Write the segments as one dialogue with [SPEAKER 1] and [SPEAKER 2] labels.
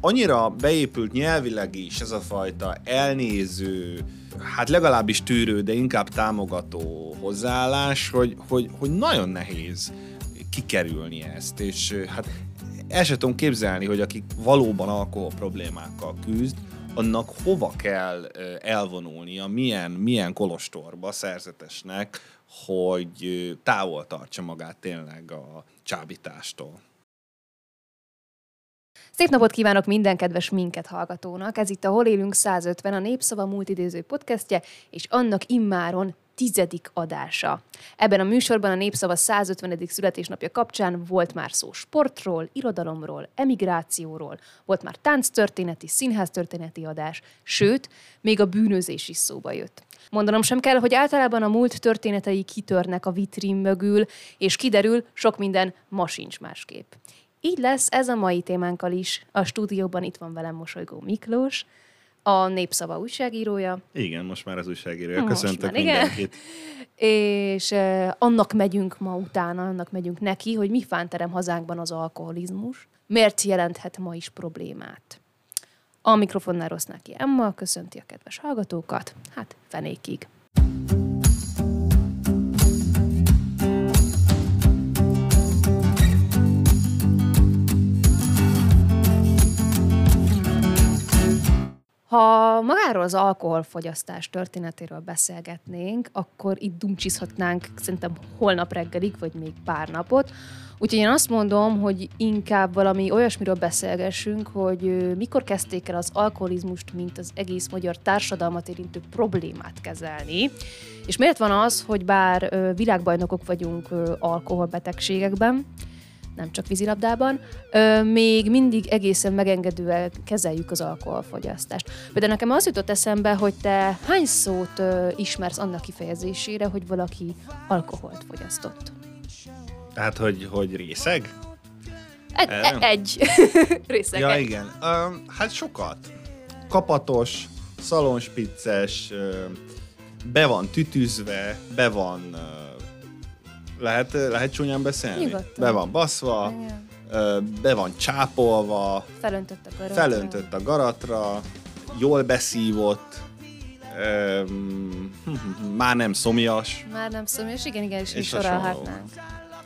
[SPEAKER 1] Annyira beépült nyelvileg is ez a fajta elnéző, hát legalábbis tűrő, de inkább támogató hozzáállás, hogy, hogy, hogy nagyon nehéz kikerülni ezt, és hát el sem tudom képzelni, hogy akik valóban alkohol problémákkal küzd, annak hova kell elvonulnia, milyen, milyen kolostorba szerzetesnek, hogy távol tartsa magát tényleg a csábítástól.
[SPEAKER 2] Szép napot kívánok minden kedves minket hallgatónak! Ez itt a Hol élünk 150, a Népszava multidéző podcastje, és annak immáron tizedik adása. Ebben a műsorban a Népszava 150. születésnapja kapcsán volt már szó sportról, irodalomról, emigrációról, volt már tánctörténeti, színháztörténeti adás, sőt, még a bűnözés is szóba jött. Mondanom sem kell, hogy általában a múlt történetei kitörnek a vitrin mögül, és kiderül, sok minden ma sincs másképp. Így lesz ez a mai témánkkal is. A stúdióban itt van velem Mosolygó Miklós, a Népszava újságírója.
[SPEAKER 1] Igen, most már az újságírója. Köszöntök már, mindenkit. Igen.
[SPEAKER 2] És eh, annak megyünk ma utána, annak megyünk neki, hogy mi fánterem hazánkban az alkoholizmus, miért jelenthet ma is problémát. A mikrofonnál rossz neki Emma, köszönti a kedves hallgatókat, hát fenékig. Ha magáról az alkoholfogyasztás történetéről beszélgetnénk, akkor itt dumcsizhatnánk szerintem holnap reggelig, vagy még pár napot. Úgyhogy én azt mondom, hogy inkább valami olyasmiről beszélgessünk, hogy mikor kezdték el az alkoholizmust, mint az egész magyar társadalmat érintő problémát kezelni. És miért van az, hogy bár világbajnokok vagyunk alkoholbetegségekben, nem csak vízilabdában, ö, még mindig egészen megengedően kezeljük az alkoholfogyasztást. Például nekem az jutott eszembe, hogy te hány szót ö, ismersz annak kifejezésére, hogy valaki alkoholt fogyasztott?
[SPEAKER 1] Tehát, hogy, hogy részeg?
[SPEAKER 2] Egy. E, egy. részeg.
[SPEAKER 1] Ja, egy. igen. Uh, hát sokat. Kapatos, szalonspicces, be van tütűzve, be van uh, lehet, lehet csúnyán beszélni?
[SPEAKER 2] Nyugodtan.
[SPEAKER 1] Be van baszva, Igen. be van csápolva,
[SPEAKER 2] felöntött a garatra,
[SPEAKER 1] felöntött a garatra jól beszívott, um, már nem szomjas.
[SPEAKER 2] Már nem szomjas, igen, igen, és, és sorolhatnánk.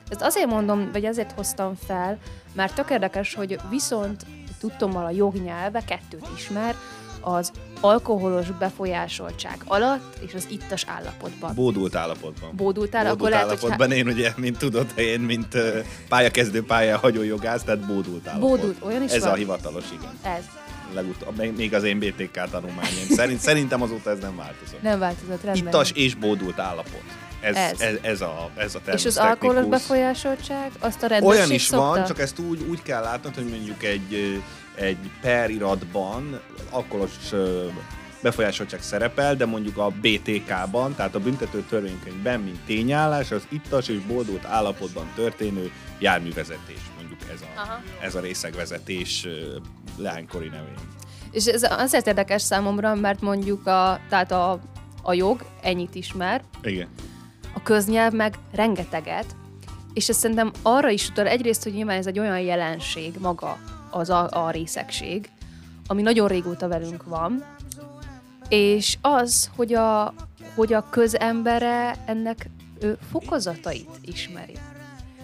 [SPEAKER 2] Ezt azért mondom, vagy azért hoztam fel, mert tök érdekes, hogy viszont tudtommal a jognyelve kettőt ismer, az alkoholos befolyásoltság alatt és az ittas állapotban.
[SPEAKER 1] Bódult állapotban.
[SPEAKER 2] Bódult, áll,
[SPEAKER 1] bódult lehet, állapotban. Én ugye, mint tudod, én, mint uh, pályakezdő pálya jogász, tehát bódult állapot.
[SPEAKER 2] Bódult, olyan is
[SPEAKER 1] Ez
[SPEAKER 2] van?
[SPEAKER 1] a hivatalos, igen.
[SPEAKER 2] Ez.
[SPEAKER 1] Legutóbb, még az én BTK tanulmányaim. Szerint, szerintem azóta ez nem változott.
[SPEAKER 2] Nem változott, rendben.
[SPEAKER 1] Ittas és bódult állapot. Ez, ez. ez, ez a, ez a
[SPEAKER 2] És az alkoholos befolyásoltság, azt a rendőrség
[SPEAKER 1] Olyan is
[SPEAKER 2] szokta?
[SPEAKER 1] van, csak ezt úgy, úgy kell látnod, hogy mondjuk egy egy per iratban alkoholos befolyásoltság szerepel, de mondjuk a BTK-ban, tehát a büntető törvénykönyvben, mint tényállás, az ittas és boldult állapotban történő járművezetés, mondjuk ez a, ez a részegvezetés leánykori nevén.
[SPEAKER 2] És ez azért érdekes számomra, mert mondjuk a, tehát a, a jog ennyit ismer,
[SPEAKER 1] Igen.
[SPEAKER 2] A köznyelv meg rengeteget, és ez szerintem arra is utal egyrészt, hogy nyilván ez egy olyan jelenség maga az a, a részegség, ami nagyon régóta velünk van, és az, hogy a, hogy a közembere ennek ő, fokozatait ismeri.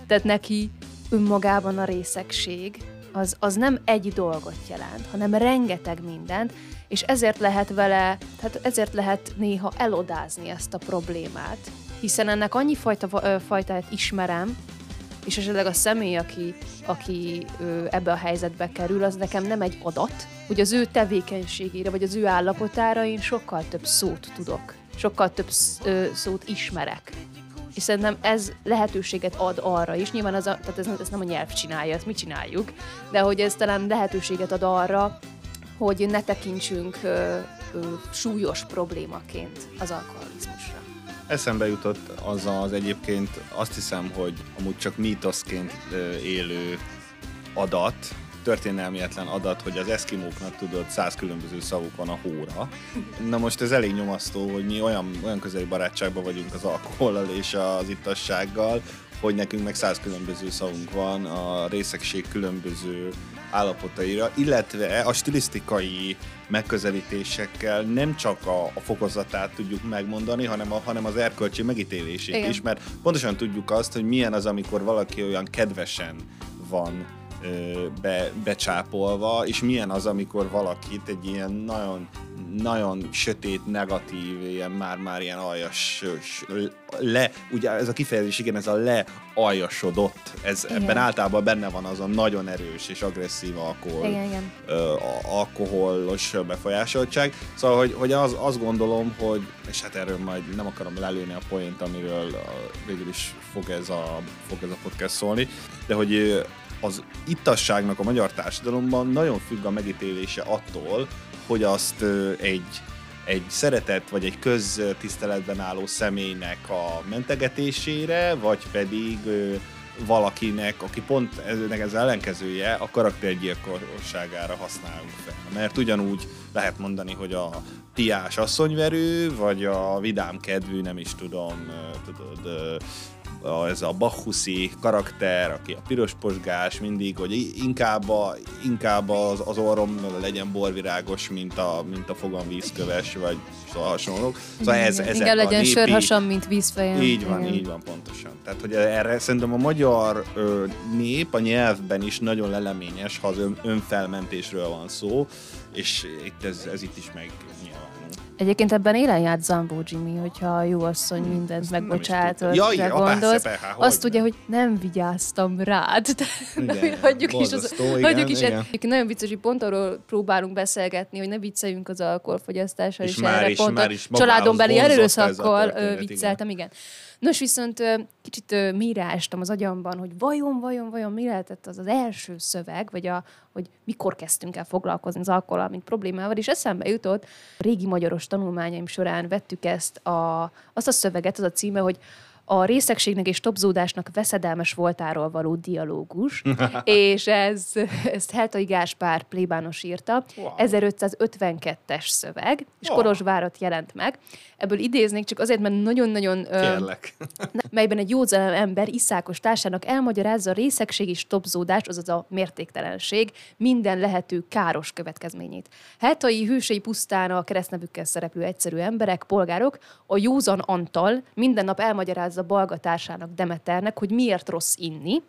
[SPEAKER 2] Tehát neki önmagában a részegség az, az nem egy dolgot jelent, hanem rengeteg mindent, és ezért lehet vele, tehát ezért lehet néha elodázni ezt a problémát, hiszen ennek annyi fajta, fajtát ismerem, és esetleg a személy, aki, aki ö, ebbe a helyzetbe kerül, az nekem nem egy adat, hogy az ő tevékenységére, vagy az ő állapotára én sokkal több szót tudok, sokkal több ö, szót ismerek. És szerintem ez lehetőséget ad arra is, nyilván az a, tehát ez, ez nem a nyelv csinálja, ezt mi csináljuk, de hogy ez talán lehetőséget ad arra, hogy ne tekintsünk ö, ö, súlyos problémaként az alkoholizmusra.
[SPEAKER 1] Eszembe jutott az az egyébként, azt hiszem, hogy amúgy csak mítoszként élő adat, történelmietlen adat, hogy az eszkimóknak tudod, száz különböző szavuk van a hóra. Na most ez elég nyomasztó, hogy mi olyan, olyan közeli barátságban vagyunk az alkohollal és az ittassággal, hogy nekünk meg száz különböző szavunk van, a részegség különböző állapotaira, illetve a stilisztikai megközelítésekkel nem csak a, a fokozatát tudjuk megmondani, hanem, a, hanem az erkölcsi megítélését
[SPEAKER 2] Igen.
[SPEAKER 1] is, mert pontosan tudjuk azt, hogy milyen az, amikor valaki olyan kedvesen van be, becsápolva, és milyen az, amikor valakit egy ilyen nagyon, nagyon sötét, negatív, ilyen már-már ilyen aljas, le, ugye ez a kifejezés, igen, ez a lealjasodott, ez
[SPEAKER 2] Igen.
[SPEAKER 1] ebben általában benne van az a nagyon erős és agresszív alkohol,
[SPEAKER 2] Igen, igen.
[SPEAKER 1] ö, alkoholos befolyásoltság. Szóval, hogy, hogy az, azt gondolom, hogy, és hát erről majd nem akarom lelőni a point, amiről végül is fog ez a, fog ez a podcast szólni, de hogy az ittasságnak a magyar társadalomban nagyon függ a megítélése attól, hogy azt egy egy szeretett vagy egy köztiszteletben álló személynek a mentegetésére, vagy pedig valakinek, aki pont ennek ez ellenkezője, a karaktergyilkosságára használunk fel. Mert ugyanúgy lehet mondani, hogy a piás asszonyverő, vagy a vidám kedvű, nem is tudom, tudod, a, ez a Bachuszi karakter, aki a piros posgás mindig, hogy inkább, a, inkább az, az orrom legyen borvirágos, mint a, mint a fogam vízköves, vagy szóval hasonlók. Szóval ez,
[SPEAKER 2] Igen,
[SPEAKER 1] ezek
[SPEAKER 2] Inkább
[SPEAKER 1] a
[SPEAKER 2] legyen
[SPEAKER 1] népi,
[SPEAKER 2] sörhasam, mint vízfejem.
[SPEAKER 1] így van,
[SPEAKER 2] Igen.
[SPEAKER 1] így van, pontosan. Tehát, hogy erre szerintem a magyar ö, nép a nyelvben is nagyon leleményes, ha az ön, önfelmentésről van szó, és itt ez, ez itt is megnyilvánul.
[SPEAKER 2] Egyébként ebben élen járt Zambó Jimmy, hogyha a jó asszony mindent
[SPEAKER 1] Ezt nem
[SPEAKER 2] megbocsát.
[SPEAKER 1] Ja, igen,
[SPEAKER 2] gondolsz.
[SPEAKER 1] persze, persze, há,
[SPEAKER 2] azt ugye, hogy nem vigyáztam rád.
[SPEAKER 1] Igen,
[SPEAKER 2] hagyjuk is, az,
[SPEAKER 1] igen,
[SPEAKER 2] hagyjuk is
[SPEAKER 1] igen.
[SPEAKER 2] Nagyon vicces, hogy pont arról próbálunk beszélgetni, hogy ne vicceljünk az alkoholfogyasztással,
[SPEAKER 1] És
[SPEAKER 2] és,
[SPEAKER 1] már
[SPEAKER 2] erre
[SPEAKER 1] is-
[SPEAKER 2] pont
[SPEAKER 1] már is
[SPEAKER 2] családon beli erőszakkal
[SPEAKER 1] történet, igen.
[SPEAKER 2] vicceltem, igen. Nos, viszont kicsit mélyre az agyamban, hogy vajon, vajon, vajon mi lehetett az az első szöveg, vagy a, hogy mikor kezdtünk el foglalkozni az alkohollal, mint problémával, és eszembe jutott, régi magyaros tanulmányaim során vettük ezt a, azt a szöveget, az a címe, hogy a részegségnek és topzódásnak veszedelmes voltáról való dialógus, és ez, ezt Heltai Gáspár plébános írta,
[SPEAKER 1] Wow.
[SPEAKER 2] 1552-es szöveg, és
[SPEAKER 1] Oh.
[SPEAKER 2] Kolozsvárot jelent meg. Ebből idéznék csak azért, mert nagyon-nagyon...
[SPEAKER 1] Kérlek.
[SPEAKER 2] melyben egy józan ember iszákos társának elmagyarázza a részegség és topzódás, azaz a mértéktelenség minden lehető káros következményét. Heltai hősei pusztán a keresztnevükkel szereplő egyszerű emberek, polgárok, a józan Antal minden nap elmagyarázza Balga társának Demeternek, hogy miért rossz inni,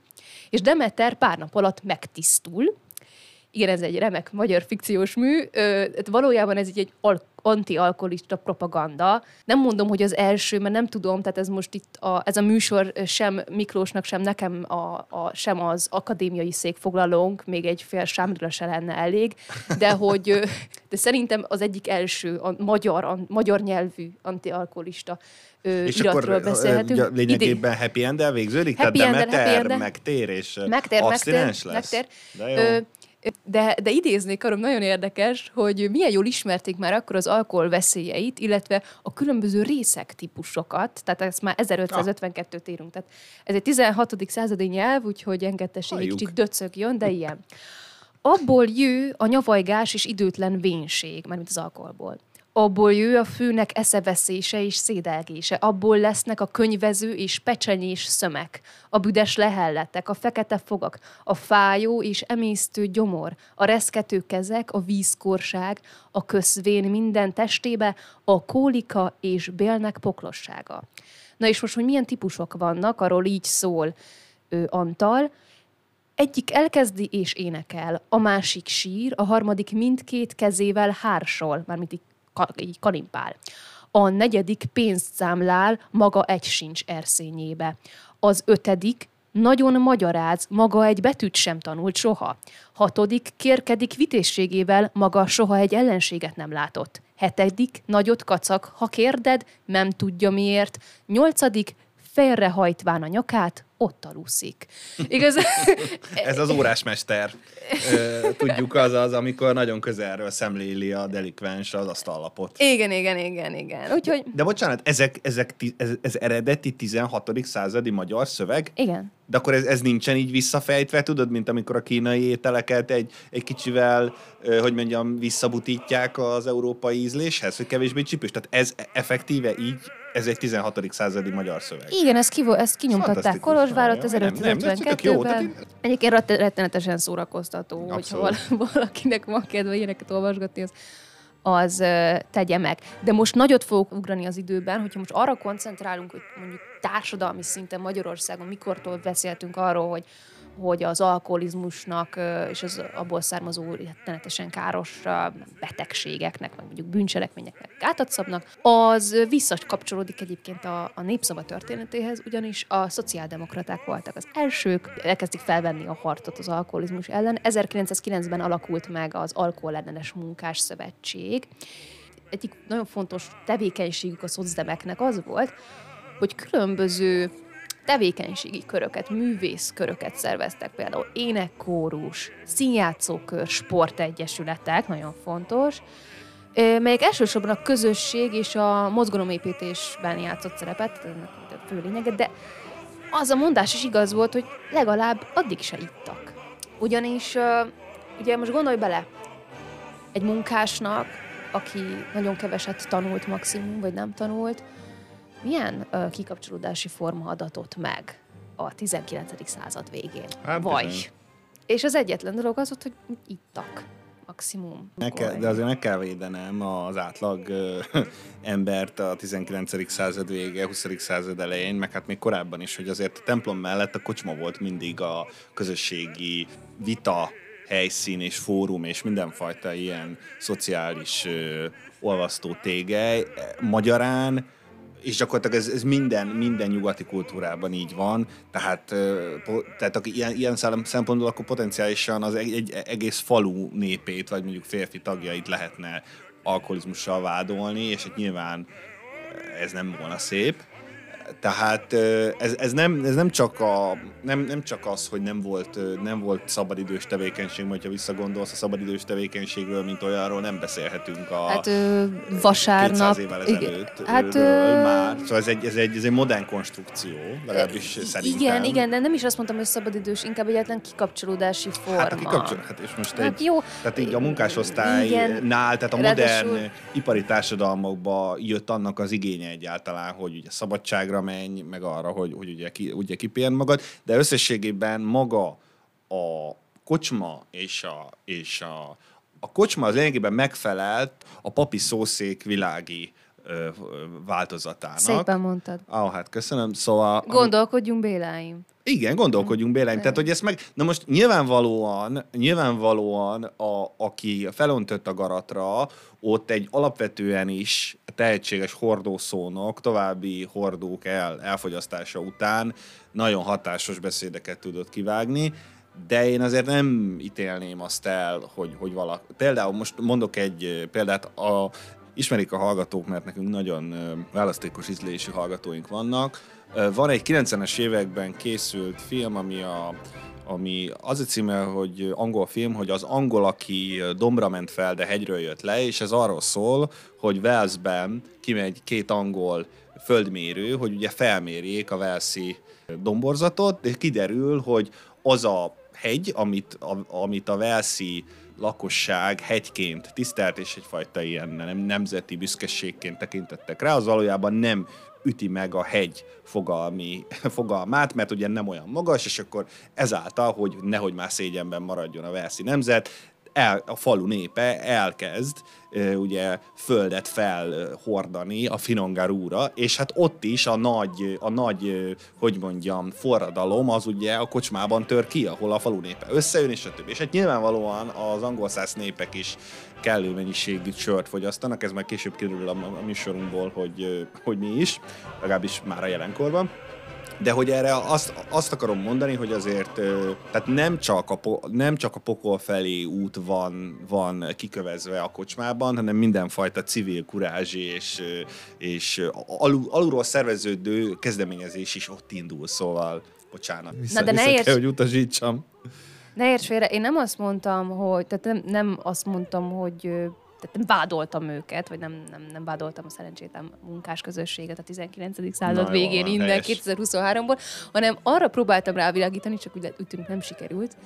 [SPEAKER 2] és Demeter pár nap alatt megtisztul, igen, ez egy remek magyar fikciós mű. Ö, valójában ez így egy al- anti-alkoholista propaganda. Nem mondom, hogy az első, mert nem tudom, tehát ez most itt a, ez a műsor sem Miklósnak, sem nekem, a, a, sem az akadémiai székfoglalónk, még egy fél sámrira se lenne elég, de hogy de szerintem az egyik első a magyar, a magyar nyelvű anti-alkoholista ö,
[SPEAKER 1] És
[SPEAKER 2] iratról
[SPEAKER 1] akkor
[SPEAKER 2] beszélhetünk.
[SPEAKER 1] ugye lényegében happy end végződik?
[SPEAKER 2] Happy
[SPEAKER 1] Tehát Demeter
[SPEAKER 2] happy
[SPEAKER 1] megtér és
[SPEAKER 2] Megtér, megtér,
[SPEAKER 1] lesz?
[SPEAKER 2] megtér.
[SPEAKER 1] De jó.
[SPEAKER 2] Ö, de, de idéznék arról, nagyon érdekes, hogy milyen jól ismerték már akkor az alkohol veszélyeit, illetve a különböző részek típusokat, tehát ezt már 1552-t írunk. Tehát ez egy 16. századi nyelv, úgyhogy engedtessék egy kicsit döcögjön, de ilyen. Abból jő a nyavajgás és időtlen vénség, mármint az alkoholból. Abból jő a főnek eszeveszése és szédelgése. Abból lesznek a könyvező és pecsenyés szömek, a büdes lehelletek, a fekete fogak, a fájó és emésztő gyomor, a reszkető kezek, a vízkorság, a köszvén minden testébe, a kólika és bélnek poklossága. Na és most, hogy milyen típusok vannak, arról így szól ő, Antal, egyik elkezdi és énekel, a másik sír, a harmadik mindkét kezével hársol, mármint így, kalimpál. A negyedik pénzt számlál, maga egy sincs erszényébe. Az ötödik nagyon magyaráz, maga egy betűt sem tanult soha. Hatodik kérkedik vitézségével, maga soha egy ellenséget nem látott. Hetedik nagyot kacak, ha kérded, nem tudja miért. Nyolcadik félrehajtván a nyakát, ott aluszik. Igaz?
[SPEAKER 1] Ez az órásmester. Tudjuk, az az, amikor nagyon közelről szemléli a delikvens az asztallapot.
[SPEAKER 2] igen, igen, igen, igen. Úgyhogy,
[SPEAKER 1] De bocsánat, ezek, ezek, ez, ez eredeti 16. századi magyar szöveg?
[SPEAKER 2] igen.
[SPEAKER 1] De akkor ez, ez nincsen így visszafejtve, tudod, mint amikor a kínai ételeket egy, egy kicsivel, hogy mondjam, visszabutítják az európai ízléshez, hogy kevésbé csípős. Tehát ez effektíve így, ez egy 16. századi magyar szöveg.
[SPEAKER 2] Igen, ezt, kivo- ezt kinyomtatták. Kolozsvárot
[SPEAKER 1] Nem, nem, nem, ez tök jó, tehát
[SPEAKER 2] 1552-ben.
[SPEAKER 1] én-
[SPEAKER 2] Egyébként ret- rettenetesen szórakoztató, hogyha
[SPEAKER 1] Abszolút.
[SPEAKER 2] val- valakinek van kedve ilyeneket olvasgatni, az, az tegye meg. De most nagyot fogok ugrani az időben, hogyha most arra koncentrálunk, hogy mondjuk társadalmi szinten Magyarországon mikortól beszéltünk arról, hogy hogy az alkoholizmusnak és az abból származó rettenetesen káros betegségeknek, meg mondjuk bűncselekményeknek gátat szabnak, az visszakapcsolódik egyébként a, a népszava történetéhez, ugyanis a szociáldemokraták voltak az elsők, elkezdik felvenni a harcot az alkoholizmus ellen. 1909-ben alakult meg az Alkoholellenes Munkás Szövetség. Egyik nagyon fontos tevékenységük a szocdemeknek az volt, hogy különböző tevékenységi köröket, művészköröket szerveztek, például énekkórus, színjátszókör, sportegyesületek, nagyon fontos, melyek elsősorban a közösség és a mozgalomépítésben játszott szerepet, ennek a fő lényege, de az a mondás is igaz volt, hogy legalább addig se ittak. Ugyanis, ugye most gondolj bele, egy munkásnak, aki nagyon keveset tanult maximum, vagy nem tanult, milyen ö, kikapcsolódási forma adatott meg a 19. század végén?
[SPEAKER 1] Hát
[SPEAKER 2] vagy.
[SPEAKER 1] bizony.
[SPEAKER 2] És az egyetlen dolog az volt, hogy ittak maximum.
[SPEAKER 1] Meg kell, de azért meg kell védenem az átlag ö, embert a 19. század vége, 20. század elején, meg hát még korábban is, hogy azért a templom mellett a kocsma volt mindig a közösségi vita helyszín és fórum és mindenfajta ilyen szociális ö, olvasztó tégely. Magyarán és gyakorlatilag ez, ez minden, minden nyugati kultúrában így van, tehát, tehát aki ilyen, ilyen szempontból akkor potenciálisan az egy, egy egész falu népét, vagy mondjuk férfi tagjait lehetne alkoholizmussal vádolni, és hát nyilván ez nem volna szép. Tehát ez, ez, nem, ez nem, csak a, nem, nem csak az, hogy nem volt, nem volt szabadidős tevékenység, majd ha visszagondolsz a szabadidős tevékenységről, mint olyanról nem beszélhetünk a,
[SPEAKER 2] Hát ö, vasárnap...
[SPEAKER 1] 200 évvel
[SPEAKER 2] igen,
[SPEAKER 1] ezelőtt
[SPEAKER 2] hát, ö,
[SPEAKER 1] már. Szóval ez egy, ez, egy, ez egy modern konstrukció, legalábbis szerintem.
[SPEAKER 2] Igen, igen, de nem is azt mondtam, hogy szabadidős, inkább egyetlen kikapcsolódási forma.
[SPEAKER 1] Hát a kikapcsol, hát és most
[SPEAKER 2] Hát
[SPEAKER 1] egy,
[SPEAKER 2] jó.
[SPEAKER 1] tehát így a munkásosztálynál, tehát a
[SPEAKER 2] Ráadásul-
[SPEAKER 1] modern ipari társadalmakba jött annak az igénye egyáltalán, hogy ugye szabadságra menj, meg arra, hogy, hogy ugye, ki, ugye kipihend magad, de összességében maga a kocsma és a, és a, a kocsma az lényegében megfelelt a papi szószék világi ö, változatának.
[SPEAKER 2] Szépen mondtad.
[SPEAKER 1] Ah, hát köszönöm. Szóval...
[SPEAKER 2] Gondolkodjunk Béláim.
[SPEAKER 1] Igen, gondolkodjunk Bélány. Tehát, hogy ezt meg... Na most nyilvánvalóan, nyilvánvalóan a, aki felöntött a garatra, ott egy alapvetően is tehetséges hordószónok, további hordók el, elfogyasztása után nagyon hatásos beszédeket tudott kivágni, de én azért nem ítélném azt el, hogy, hogy valaki... Például most mondok egy példát, a, ismerik a hallgatók, mert nekünk nagyon választékos ízlésű hallgatóink vannak. Van egy 90-es években készült film, ami a ami az a címe, hogy angol film, hogy az angol, aki dombra ment fel, de hegyről jött le, és ez arról szól, hogy Walesben kimegy két angol földmérő, hogy ugye felmérjék a Walesi domborzatot, de kiderül, hogy az a hegy, amit a, amit a Walesi lakosság hegyként tisztelt, és egyfajta ilyen nem, nemzeti büszkeségként tekintettek rá, az valójában nem üti meg a hegy fogalmi, fogalmát, mert ugye nem olyan magas, és akkor ezáltal, hogy nehogy már szégyenben maradjon a Velszi nemzet, el, a falu népe elkezd ugye földet felhordani a Finongarúra, és hát ott is a nagy, a nagy, hogy mondjam, forradalom az ugye a kocsmában tör ki, ahol a falu népe összejön, és a többi. És hát nyilvánvalóan az angol száz népek is kellő mennyiségű sört fogyasztanak, ez majd később kiderül a, a műsorunkból, hogy, hogy mi is, legalábbis már a jelenkorban. De hogy erre azt, azt akarom mondani, hogy azért tehát nem csak, a, nem csak a pokol felé út van, van kikövezve a kocsmában, hanem mindenfajta civil kurázs és, és alul, alulról szerveződő kezdeményezés is ott indul, szóval bocsánat. Vissza,
[SPEAKER 2] Na, de ne érts-
[SPEAKER 1] kell, hogy utasítsam.
[SPEAKER 2] Ne érts félre, én nem azt mondtam, hogy, tehát nem, nem azt mondtam, hogy tehát nem vádoltam őket, vagy nem, nem, nem vádoltam a szerencsétlen munkás közösséget a 19. század
[SPEAKER 1] Na jó,
[SPEAKER 2] végén
[SPEAKER 1] van,
[SPEAKER 2] innen
[SPEAKER 1] helyes.
[SPEAKER 2] 2023-ból, hanem arra próbáltam rávilágítani, csak úgy, úgy tűnik nem sikerült,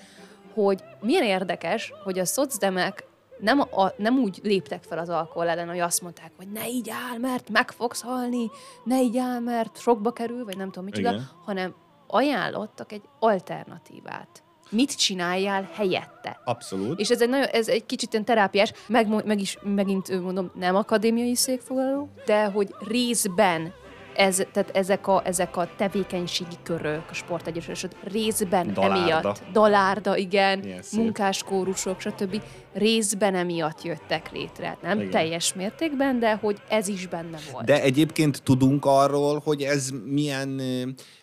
[SPEAKER 2] hogy milyen érdekes, hogy a szocdemek nem, a, nem úgy léptek fel az alkohol ellen, hogy azt mondták, hogy ne így áll, mert meg fogsz halni, ne így áll, mert sokba kerül, vagy nem tudom micsoda,
[SPEAKER 1] Igen.
[SPEAKER 2] hanem ajánlottak egy alternatívát. Mit csináljál helyette?
[SPEAKER 1] Abszolút.
[SPEAKER 2] És ez egy, nagyon, ez egy kicsit ilyen terápiás, meg, meg is megint mondom, nem akadémiai székfoglaló, de hogy részben ez, tehát ezek a, ezek a tevékenységi körök, a sportegyesület részben
[SPEAKER 1] Dalárda.
[SPEAKER 2] emiatt, dalárda, igen,
[SPEAKER 1] Milyen szép.
[SPEAKER 2] munkáskórusok, stb. részben emiatt jöttek létre. Nem
[SPEAKER 1] Igen.
[SPEAKER 2] teljes mértékben, de hogy ez is benne volt.
[SPEAKER 1] De egyébként tudunk arról, hogy ez milyen,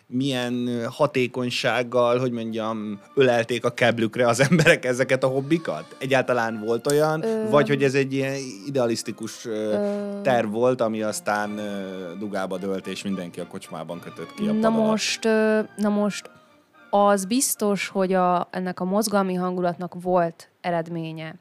[SPEAKER 1] milyen hatékonysággal, hogy mondjam, ölelték a keblükre az emberek ezeket a hobbikat? Egyáltalán volt olyan,
[SPEAKER 2] Ö-
[SPEAKER 1] vagy hogy ez egy ilyen idealisztikus ö, terv volt, ami aztán dugába dölt, és mindenki a kocsmában kötött ki a
[SPEAKER 2] Na
[SPEAKER 1] pad alatt?
[SPEAKER 2] most, na most az biztos, hogy a, ennek a mozgalmi hangulatnak volt eredménye.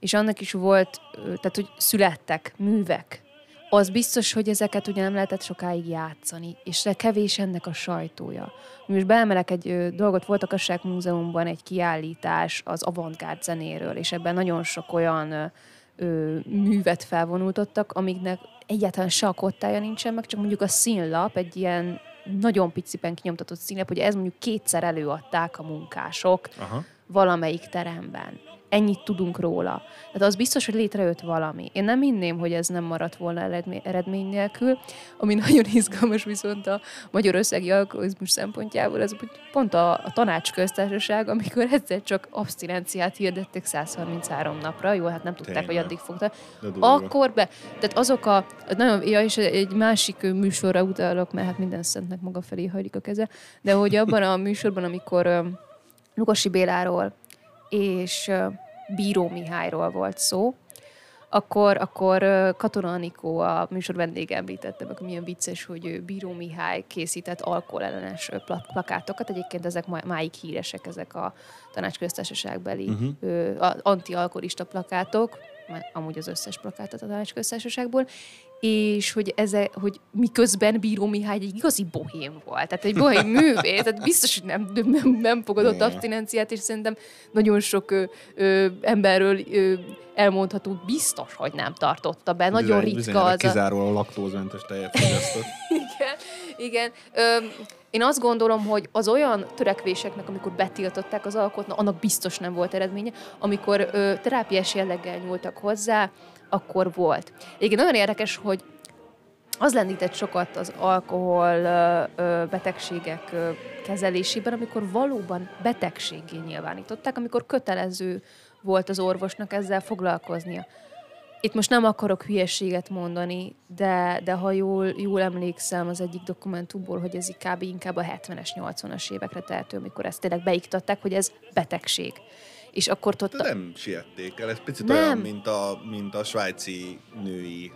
[SPEAKER 2] És annak is volt, tehát hogy születtek művek. Az biztos, hogy ezeket ugye nem lehetett sokáig játszani, és kevés ennek a sajtója. Most beemelek egy ö, dolgot, volt a Kasság Múzeumban egy kiállítás az avantgárd zenéről, és ebben nagyon sok olyan ö, ö, művet felvonultottak, amiknek egyáltalán se a kottája nincsen, meg csak mondjuk a színlap, egy ilyen nagyon piciben kinyomtatott színlap, hogy ez mondjuk kétszer előadták a munkások
[SPEAKER 1] Aha.
[SPEAKER 2] valamelyik teremben. Ennyit tudunk róla. Tehát az biztos, hogy létrejött valami. Én nem hinném, hogy ez nem maradt volna eredmény, nélkül. Ami nagyon izgalmas viszont a magyarországi alkoholizmus szempontjából, hogy pont a, a tanácsköztársaság, amikor egyszer csak abszinenciát hirdettek 133 napra, jó, hát nem tudták,
[SPEAKER 1] Tényleg.
[SPEAKER 2] hogy addig fogta. Akkor be, tehát azok a, nagyon, ja, és egy másik műsorra utalok, mert hát minden szentnek maga felé hajlik a keze, de hogy abban a műsorban, amikor ö, Lukasi Béláról és Bíró Mihályról volt szó, akkor, akkor Katona Anikó, a műsor vendége említette meg, milyen vicces, hogy Bíró Mihály készített alkoholellenes plakátokat. Egyébként ezek má- máig híresek, ezek a tanácsköztársaságbeli uh-huh. anti-alkoholista plakátok, mert amúgy az összes plakátot a tanácsköztársaságból, és hogy, eze, hogy miközben Bíró Mihály egy igazi bohém volt, tehát egy bohém művész, tehát biztos, hogy nem, nem, nem fogadott abstinenciát, és szerintem nagyon sok ö, ö, emberről ö, elmondható biztos, hogy nem tartotta be. Nagyon
[SPEAKER 1] Bizony-
[SPEAKER 2] ritka az a...
[SPEAKER 1] kizárólag laktózmentes tejet fogyasztott.
[SPEAKER 2] Igen, igen. Ö, én azt gondolom, hogy az olyan törekvéseknek, amikor betiltották az alkot, na, annak biztos nem volt eredménye. Amikor ö, terápiás jelleggel nyúltak hozzá, akkor volt. Egyébként nagyon érdekes, hogy az lendített sokat az alkohol betegségek kezelésében, amikor valóban betegségé nyilvánították, amikor kötelező volt az orvosnak ezzel foglalkoznia. Itt most nem akarok hülyeséget mondani, de, de ha jól, jól emlékszem az egyik dokumentumból, hogy ez kb. inkább a 70-es, 80-as évekre tehető, amikor ezt tényleg beiktatták, hogy ez betegség. És akkor
[SPEAKER 1] De
[SPEAKER 2] tudta...
[SPEAKER 1] nem siették el, ez picit
[SPEAKER 2] Nem.
[SPEAKER 1] olyan, mint a, mint a svájci női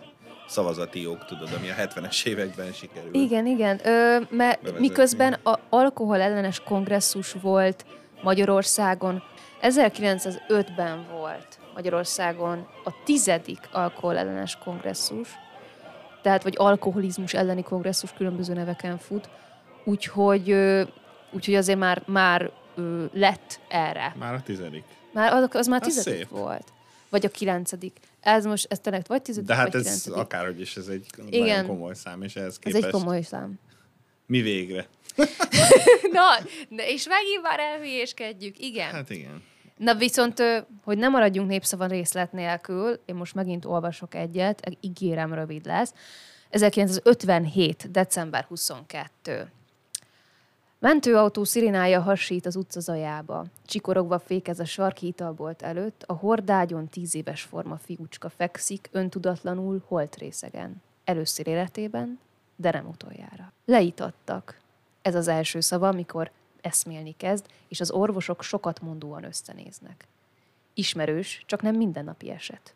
[SPEAKER 1] szavazati jog, tudod, ami a 70-es években sikerült.
[SPEAKER 2] Igen, igen. Ö, mert
[SPEAKER 1] Bevezetni.
[SPEAKER 2] miközben a alkohol ellenes kongresszus volt Magyarországon, 1905-ben volt Magyarországon a tizedik alkohol ellenes kongresszus, tehát vagy alkoholizmus elleni kongresszus különböző neveken fut, úgyhogy, úgyhogy azért már, már ö, lett erre.
[SPEAKER 1] Már a tizedik.
[SPEAKER 2] Már az, az már
[SPEAKER 1] Az
[SPEAKER 2] tizedik
[SPEAKER 1] szép.
[SPEAKER 2] volt. Vagy a kilencedik. Ez most, ez tényleg vagy tizedik,
[SPEAKER 1] De hát
[SPEAKER 2] vagy
[SPEAKER 1] ez
[SPEAKER 2] kilencedik.
[SPEAKER 1] akárhogy is, ez egy
[SPEAKER 2] Igen.
[SPEAKER 1] nagyon komoly szám, és ehhez
[SPEAKER 2] Ez
[SPEAKER 1] képest
[SPEAKER 2] egy komoly szám.
[SPEAKER 1] mi végre?
[SPEAKER 2] Na, és megint már elhülyéskedjük, igen.
[SPEAKER 1] Hát igen.
[SPEAKER 2] Na viszont, hogy nem maradjunk népszava részlet nélkül, én most megint olvasok egyet, ígérem rövid lesz. 1957. december 22. Mentőautó szirénája hasít az utca zajába. Csikorogva fékez a sarki italbolt előtt, a hordágyon tíz éves forma fiúcska fekszik, öntudatlanul holt részegen. Először életében, de nem utoljára. Leítattak. Ez az első szava, amikor eszmélni kezd, és az orvosok sokat mondóan összenéznek. Ismerős, csak nem mindennapi eset.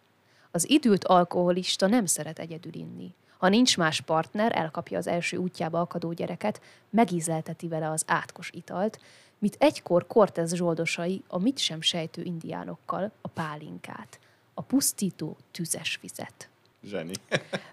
[SPEAKER 2] Az időt alkoholista nem szeret egyedül inni. Ha nincs más partner, elkapja az első útjába akadó gyereket, megízlelteti vele az átkos italt, mint egykor Cortez zsoldosai a mit sem sejtő indiánokkal a pálinkát, a pusztító tüzes vizet.
[SPEAKER 1] Zseni.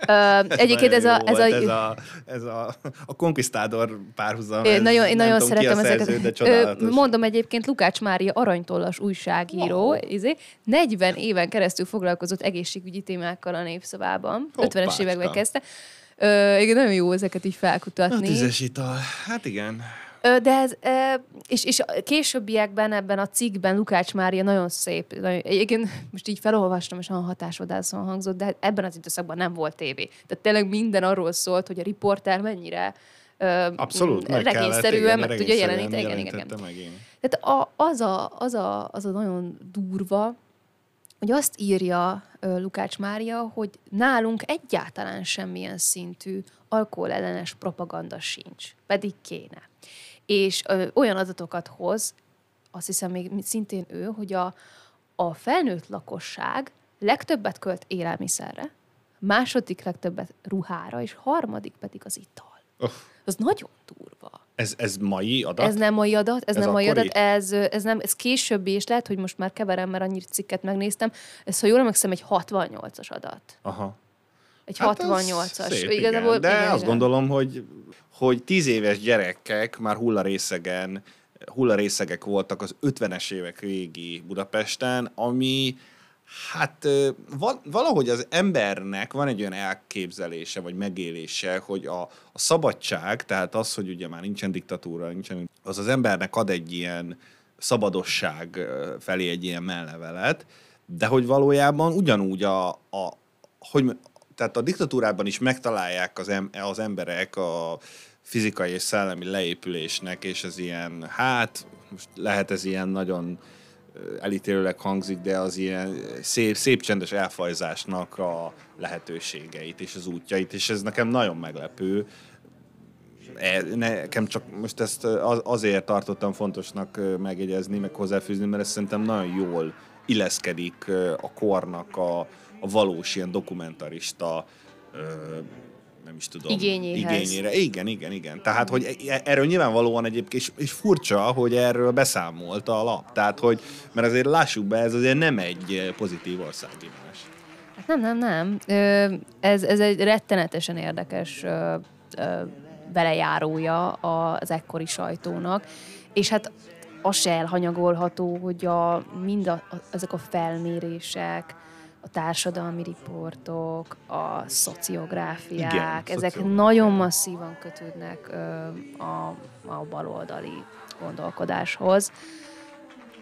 [SPEAKER 2] Ö, egyébként ez
[SPEAKER 1] Nagyon
[SPEAKER 2] a, ez a,
[SPEAKER 1] ez a, ez a, a Conquistador párhuzam.
[SPEAKER 2] Én
[SPEAKER 1] ez
[SPEAKER 2] nagyon, én nagyon szeretem
[SPEAKER 1] a szerző,
[SPEAKER 2] ezeket. Ö. Mondom egyébként, Lukács Mária aranytollas újságíró,
[SPEAKER 1] Wow.
[SPEAKER 2] izé, 40 éven keresztül foglalkozott egészségügyi témákkal a népszavában. 50-es
[SPEAKER 1] Hoppácska.
[SPEAKER 2] években kezdte. Ö, igen, nagyon jó ezeket így
[SPEAKER 1] A
[SPEAKER 2] felkutatni.
[SPEAKER 1] tüzes ital. Hát igen.
[SPEAKER 2] De ez, és, és későbbiekben ebben a cikkben Lukács Mária nagyon szép, nagyon, egyébként most így felolvastam, és olyan hatásvadászon hangzott, de ebben az időszakban nem volt tévé. Tehát tényleg minden arról szólt, hogy a riporter mennyire
[SPEAKER 1] Abszolút, meg
[SPEAKER 2] regényszerűen
[SPEAKER 1] igen,
[SPEAKER 2] meg tudja jeleníteni. Igen, igen, igen.
[SPEAKER 1] meg, igen.
[SPEAKER 2] Tehát a, az, a, az, a, az a nagyon durva, hogy azt írja Lukács Mária, hogy nálunk egyáltalán semmilyen szintű alkoholellenes propaganda sincs, pedig kéne. És ö, olyan adatokat hoz, azt hiszem még szintén ő, hogy a, a felnőtt lakosság legtöbbet költ élelmiszerre, második legtöbbet ruhára, és harmadik pedig az ital.
[SPEAKER 1] Öff.
[SPEAKER 2] Az nagyon durva.
[SPEAKER 1] Ez, ez mai adat?
[SPEAKER 2] Ez nem mai adat, ez,
[SPEAKER 1] Ez
[SPEAKER 2] nem mai
[SPEAKER 1] akkori?
[SPEAKER 2] adat, ez, ez, nem, ez későbbi, és lehet, hogy most már keverem, mert annyi cikket megnéztem. Ez, ha jól emlékszem, egy 68-as adat.
[SPEAKER 1] Aha.
[SPEAKER 2] Egy
[SPEAKER 1] Hát az
[SPEAKER 2] 68-as.
[SPEAKER 1] Szép,
[SPEAKER 2] Igazából,
[SPEAKER 1] igen. De
[SPEAKER 2] igen,
[SPEAKER 1] azt
[SPEAKER 2] igen.
[SPEAKER 1] gondolom, hogy, hogy tíz éves gyerekek már hullarészegen, hullarészegek voltak az 50-es évek végi Budapesten, ami hát valahogy az embernek van egy olyan elképzelése, vagy megélése, hogy a, a szabadság, tehát az, hogy ugye már nincsen diktatúra, nincsen, az az embernek ad egy ilyen szabadosság felé egy ilyen mellevelet, de hogy valójában ugyanúgy a, a hogy tehát a diktatúrában is megtalálják az, em, az emberek a fizikai és szellemi leépülésnek, és ez ilyen, hát most lehet ez ilyen nagyon elítélőleg hangzik, de az ilyen szép, szép csendes elfajzásnak a lehetőségeit és az útjait, és ez nekem nagyon meglepő. E, Nekem csak most ezt azért tartottam fontosnak megjegyezni, meg hozzáfűzni, mert ez szerintem nagyon jól illeszkedik a kornak a, a valós ilyen dokumentarista nem is tudom.
[SPEAKER 2] Igényéhez.
[SPEAKER 1] Igényére. Igen, igen, igen. Tehát, hogy e- erről nyilvánvalóan egyébként, és, és furcsa, hogy erről beszámolt a lap. Tehát, hogy, mert azért lássuk be, ez azért nem egy pozitív országimás.
[SPEAKER 2] Hát nem, nem, nem. Ez, ez egy rettenetesen érdekes belejárója az ekkori sajtónak, és hát az se elhanyagolható, hogy a, mind a, a, ezek a felmérések, a társadalmi riportok, a szociográfiák,
[SPEAKER 1] Igen,
[SPEAKER 2] ezek
[SPEAKER 1] szociográfiák.
[SPEAKER 2] nagyon masszívan kötődnek ö, a, a baloldali gondolkodáshoz.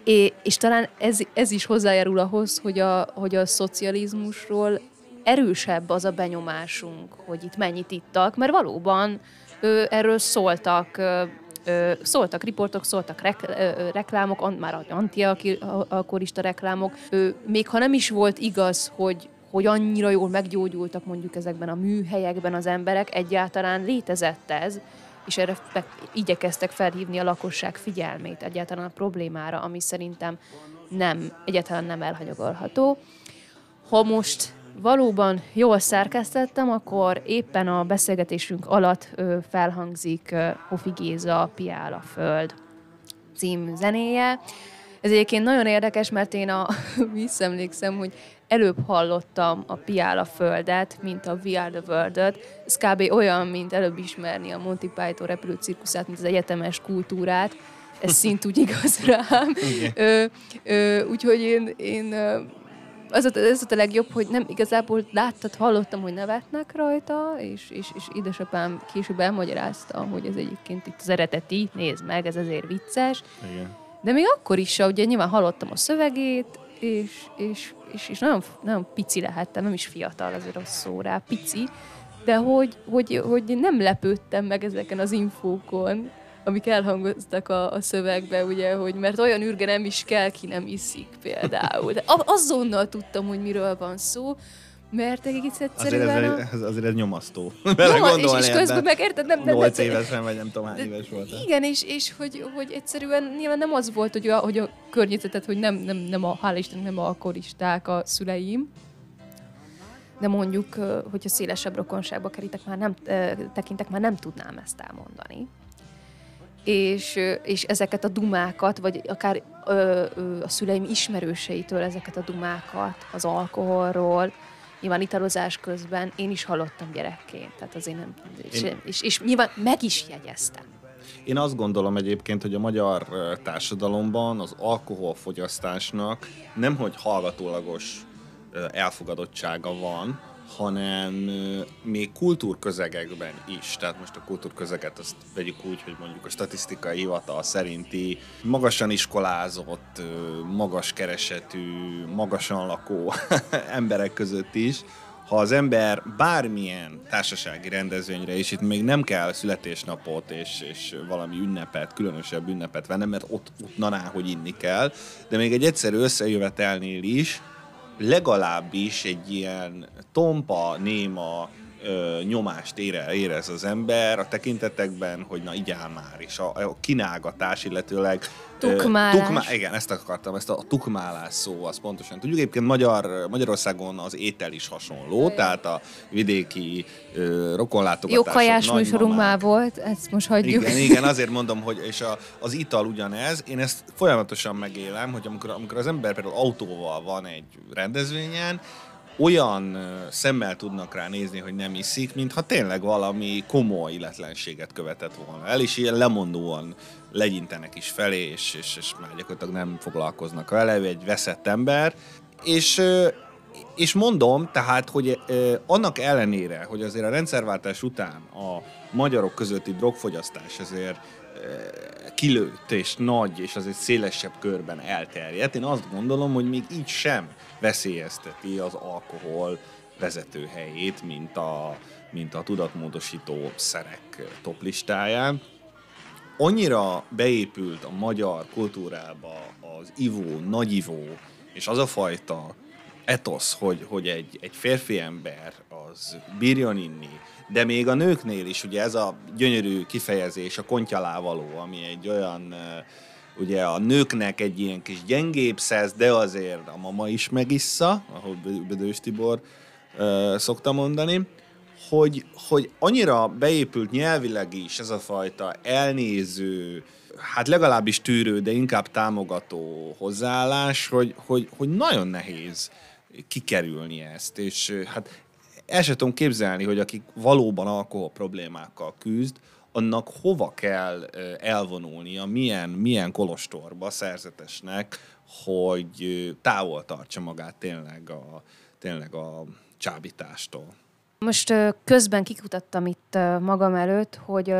[SPEAKER 2] É, és talán ez, ez is hozzájárul ahhoz, hogy a, hogy a szocializmusról erősebb az a benyomásunk, hogy itt mennyit ittak, mert valóban ö, erről szóltak, ö, ö, szóltak riportok, szóltak rek, ö, reklámok, an, már antialkoholista reklámok, ö, még ha nem is volt igaz, hogy hogy annyira jól meggyógyultak mondjuk ezekben a műhelyekben az emberek, egyáltalán létezett ez, és erre fe, igyekeztek felhívni a lakosság figyelmét egyáltalán a problémára, ami szerintem nem, egyáltalán nem elhanyagolható. Ha most valóban jól szerkesztettem, akkor éppen a beszélgetésünk alatt felhangzik Hofi Géza Piál a Föld című zenéje. Ez egyébként nagyon érdekes, mert én a, visszaemlékszem, hogy előbb hallottam a Piál a Földet, mint a We Are the World-öt. Ez kb. olyan, mint előbb ismerni a Monty Python repülő cirkuszát, mint az egyetemes kultúrát. Ez szintúgy igaz rám. Ö, ö, úgyhogy én, én az volt, az a legjobb, hogy nem igazából láttad, hallottam, hogy nevetnek rajta, és, és, és édesapám később elmagyarázta, hogy ez egyébként itt az eredeti, nézd meg, ez azért vicces.
[SPEAKER 1] Igen.
[SPEAKER 2] De még akkor is, ugye nyilván hallottam a szövegét, és, és, és, és nagyon, nagyon pici lehettem, nem is fiatal, azért rossz szó rá, pici, de hogy, hogy, hogy nem lepődtem meg ezeken az infókon, amik elhangoztak a, a szövegbe, ugye, hogy mert olyan űrge nem is kell, ki nem iszik például. De a- azonnal tudtam, hogy miről van szó, mert egész
[SPEAKER 1] Azért
[SPEAKER 2] egyszerűen...
[SPEAKER 1] ez,
[SPEAKER 2] a-
[SPEAKER 1] ez, azért ez nyomasztó. Bele
[SPEAKER 2] és, és közben meg érted, nem, nem,
[SPEAKER 1] Nyolc
[SPEAKER 2] nem,
[SPEAKER 1] évesen, vagy nem tudom hány éves voltál.
[SPEAKER 2] igen, és, és hogy, hogy egyszerűen nyilván nem az volt, hogy a, hogy a környezetet, hogy nem, nem, nem a, hál' Istennek nem alkoholisták a szüleim, de mondjuk, hogyha szélesebb rokonságba kerítek, már nem, tekintek, már nem tudnám ezt elmondani. És, és ezeket a dumákat, vagy akár ö, ö, a szüleim ismerőseitől ezeket a dumákat az alkoholról, nyilván italozás közben én is hallottam gyerekként, tehát azért nem, és,
[SPEAKER 1] Én-
[SPEAKER 2] és, és nyilván meg is jegyeztem.
[SPEAKER 1] Én azt gondolom egyébként, hogy a magyar társadalomban az alkoholfogyasztásnak nemhogy hallgatólagos elfogadottsága van, hanem még kultúrközegekben is, tehát most a kultúrközeget azt vegyük úgy, hogy mondjuk a statisztikai hivatal szerinti magasan iskolázott, magas keresetű, magasan lakó emberek között is, ha az ember bármilyen társasági rendezvényre, és itt még nem kell születésnapot és, és valami ünnepet, különösebb ünnepet venni, mert ott, ott naná, hogy inni kell, de még egy egyszerű összejövetelnél is, legalábbis egy ilyen tompa, néma ö, nyomást ére, érez az ember a tekintetekben, hogy na igyál már, és a, a kínálgatás, illetőleg
[SPEAKER 2] Tukmálás.
[SPEAKER 1] Tukmá, igen, ezt akartam, ezt a tukmálás szó, az pontosan tudjuk. Egyébként Magyar, Magyarországon az étel is hasonló, tehát a vidéki ö, rokonlátogatások,
[SPEAKER 2] Jó kajás műsorunk már volt, ezt most hagyjuk.
[SPEAKER 1] Igen, igen, azért mondom, hogy és a, az ital ugyanez. Én ezt folyamatosan megélem, hogy amikor, amikor az ember például autóval van egy rendezvényen, olyan szemmel tudnak rá nézni, hogy nem iszik, mintha tényleg valami komoly illetlenséget követett volna el, és ilyen lemondóan legyintenek is felé, és, és, és már gyakorlatilag nem foglalkoznak vele, egy veszett ember, és és mondom, tehát, hogy annak ellenére, hogy azért a rendszerváltás után a magyarok közötti drogfogyasztás azért kilőtt és nagy, és azért szélesebb körben elterjedt, én azt gondolom, hogy még így sem veszélyezteti az alkohol vezetőhelyét, mint a, mint a tudatmódosító szerek toplistáján. Annyira beépült a magyar kultúrába az ivó, nagyivó, és az a fajta etosz, hogy, hogy egy, egy férfi ember az bírjon inni, de még a nőknél is, ugye ez a gyönyörű kifejezés, a kontyalávaló, ami egy olyan, ugye a nőknek egy ilyen kis gyengébb szesz, de azért a mama is megissza, ahogy Bödős Tibor uh, szokta mondani, hogy, hogy annyira beépült nyelvileg is ez a fajta elnéző, hát legalábbis tűrő, de inkább támogató hozzáállás, hogy, hogy, hogy nagyon nehéz kikerülni ezt, és hát el sem tudom képzelni, hogy akik valóban alkohol problémákkal küzd, annak hova kell elvonulnia, milyen, milyen kolostorba szerzetesnek, hogy távol tartsa magát tényleg a, tényleg a csábítástól.
[SPEAKER 2] Most közben kikutattam itt magam előtt, hogy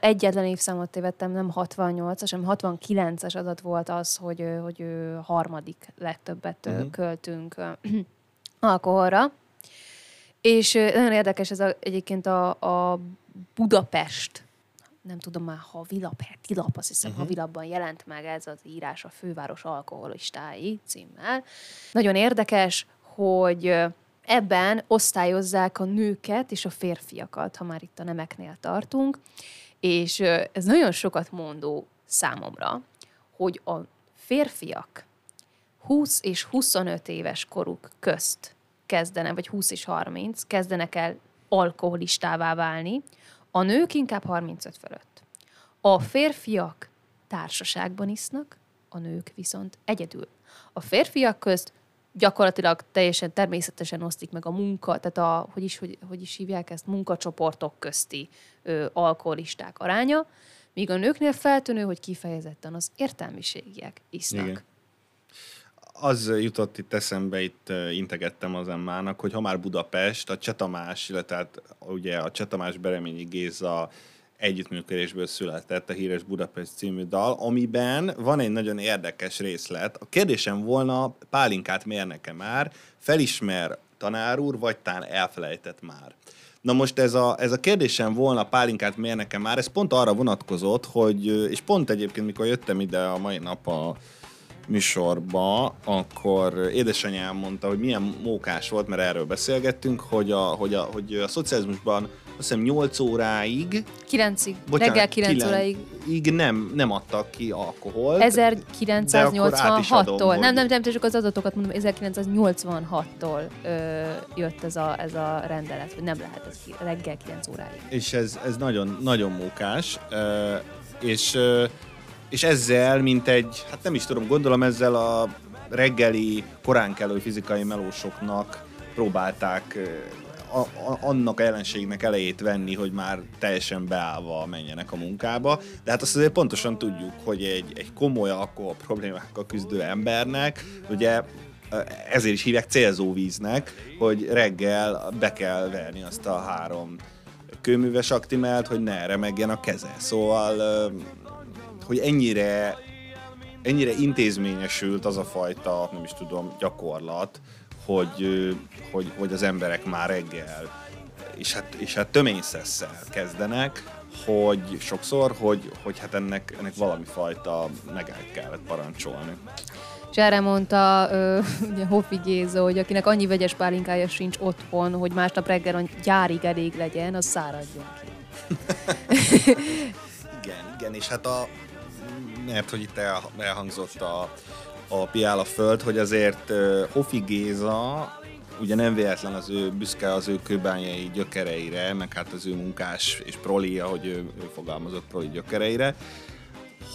[SPEAKER 2] egyetlen évszámot tévedtem, nem 68-as, hanem 69-es adat volt az, hogy, hogy harmadik legtöbbet uh-huh. költünk alkoholra. És nagyon érdekes ez a, egyébként a, a Budapest, nem tudom már, ha vilap, lap, azt hiszem, uh-huh. vilapban jelent meg ez az írás a főváros alkoholistái címmel. Nagyon érdekes, hogy ebben osztályozzák a nőket és a férfiakat, ha már itt a nemeknél tartunk, és ez nagyon sokat mondó számomra, hogy a férfiak 20 és 25 éves koruk közt kezdene, vagy 20 és 30, kezdenek el alkoholistává válni, a nők inkább 35 fölött. A férfiak társaságban isznak, a nők viszont egyedül. A férfiak közt gyakorlatilag teljesen természetesen osztik meg a munka, tehát a, hogy is, hogy, hogy is hívják ezt, munkacsoportok közti ö, alkoholisták aránya, míg a nőknél feltűnő, hogy kifejezetten az értelmiségiek isznak. Igen
[SPEAKER 1] az jutott itt eszembe, itt integettem az Emmának, hogy ha már Budapest, a Csetamás, illetve hát ugye a Csetamás Bereményi Géza együttműködésből született a híres Budapest című dal, amiben van egy nagyon érdekes részlet. A kérdésem volna, pálinkát mérnek-e már, felismer tanár úr, vagy tán elfelejtett már. Na most ez a, ez a kérdésem volna, pálinkát mérnek-e már, ez pont arra vonatkozott, hogy, és pont egyébként, mikor jöttem ide a mai nap a műsorba, akkor édesanyám mondta, hogy milyen mókás volt, mert erről beszélgettünk, hogy a, hogy a, hogy a szocializmusban azt hiszem 8 óráig.
[SPEAKER 2] 9-ig. Bocsánat, reggel 9, 9 óráig.
[SPEAKER 1] Így nem, nem adtak ki alkoholt.
[SPEAKER 2] 1986-tól. Nem, nem, nem, csak az adatokat mondom, 1986-tól ö, jött ez a, ez a rendelet, hogy nem lehet ez ki, reggel 9 óráig.
[SPEAKER 1] És ez, ez nagyon, nagyon mókás. Ö, és ö, és ezzel, mint egy, hát nem is tudom, gondolom ezzel a reggeli, korán kelő fizikai melósoknak próbálták a, a, annak a jelenségnek elejét venni, hogy már teljesen beállva menjenek a munkába. De hát azt azért pontosan tudjuk, hogy egy, egy komoly alkohol problémákkal küzdő embernek, ugye ezért is hívják célzóvíznek, hogy reggel be kell verni azt a három kőműves aktimelt, hogy ne remegjen a keze. Szóval, hogy ennyire, ennyire intézményesült az a fajta, nem is tudom, gyakorlat, hogy, hogy, hogy az emberek már reggel és hát, és hát töményszesszel kezdenek, hogy sokszor, hogy, hogy hát ennek, ennek valami fajta megállt kellett parancsolni.
[SPEAKER 2] És erre mondta ö, ugye Hoffi Géza, hogy akinek annyi vegyes pálinkája sincs otthon, hogy másnap reggel gyárig elég legyen, az száradjon ki.
[SPEAKER 1] igen, igen, és hát a, mert hogy itt el, elhangzott a, a piál a föld, hogy azért Hofi Géza ugye nem véletlen az ő büszke az ő kőbányai gyökereire, meg hát az ő munkás és proli, ahogy ő, ő fogalmazott proli gyökereire,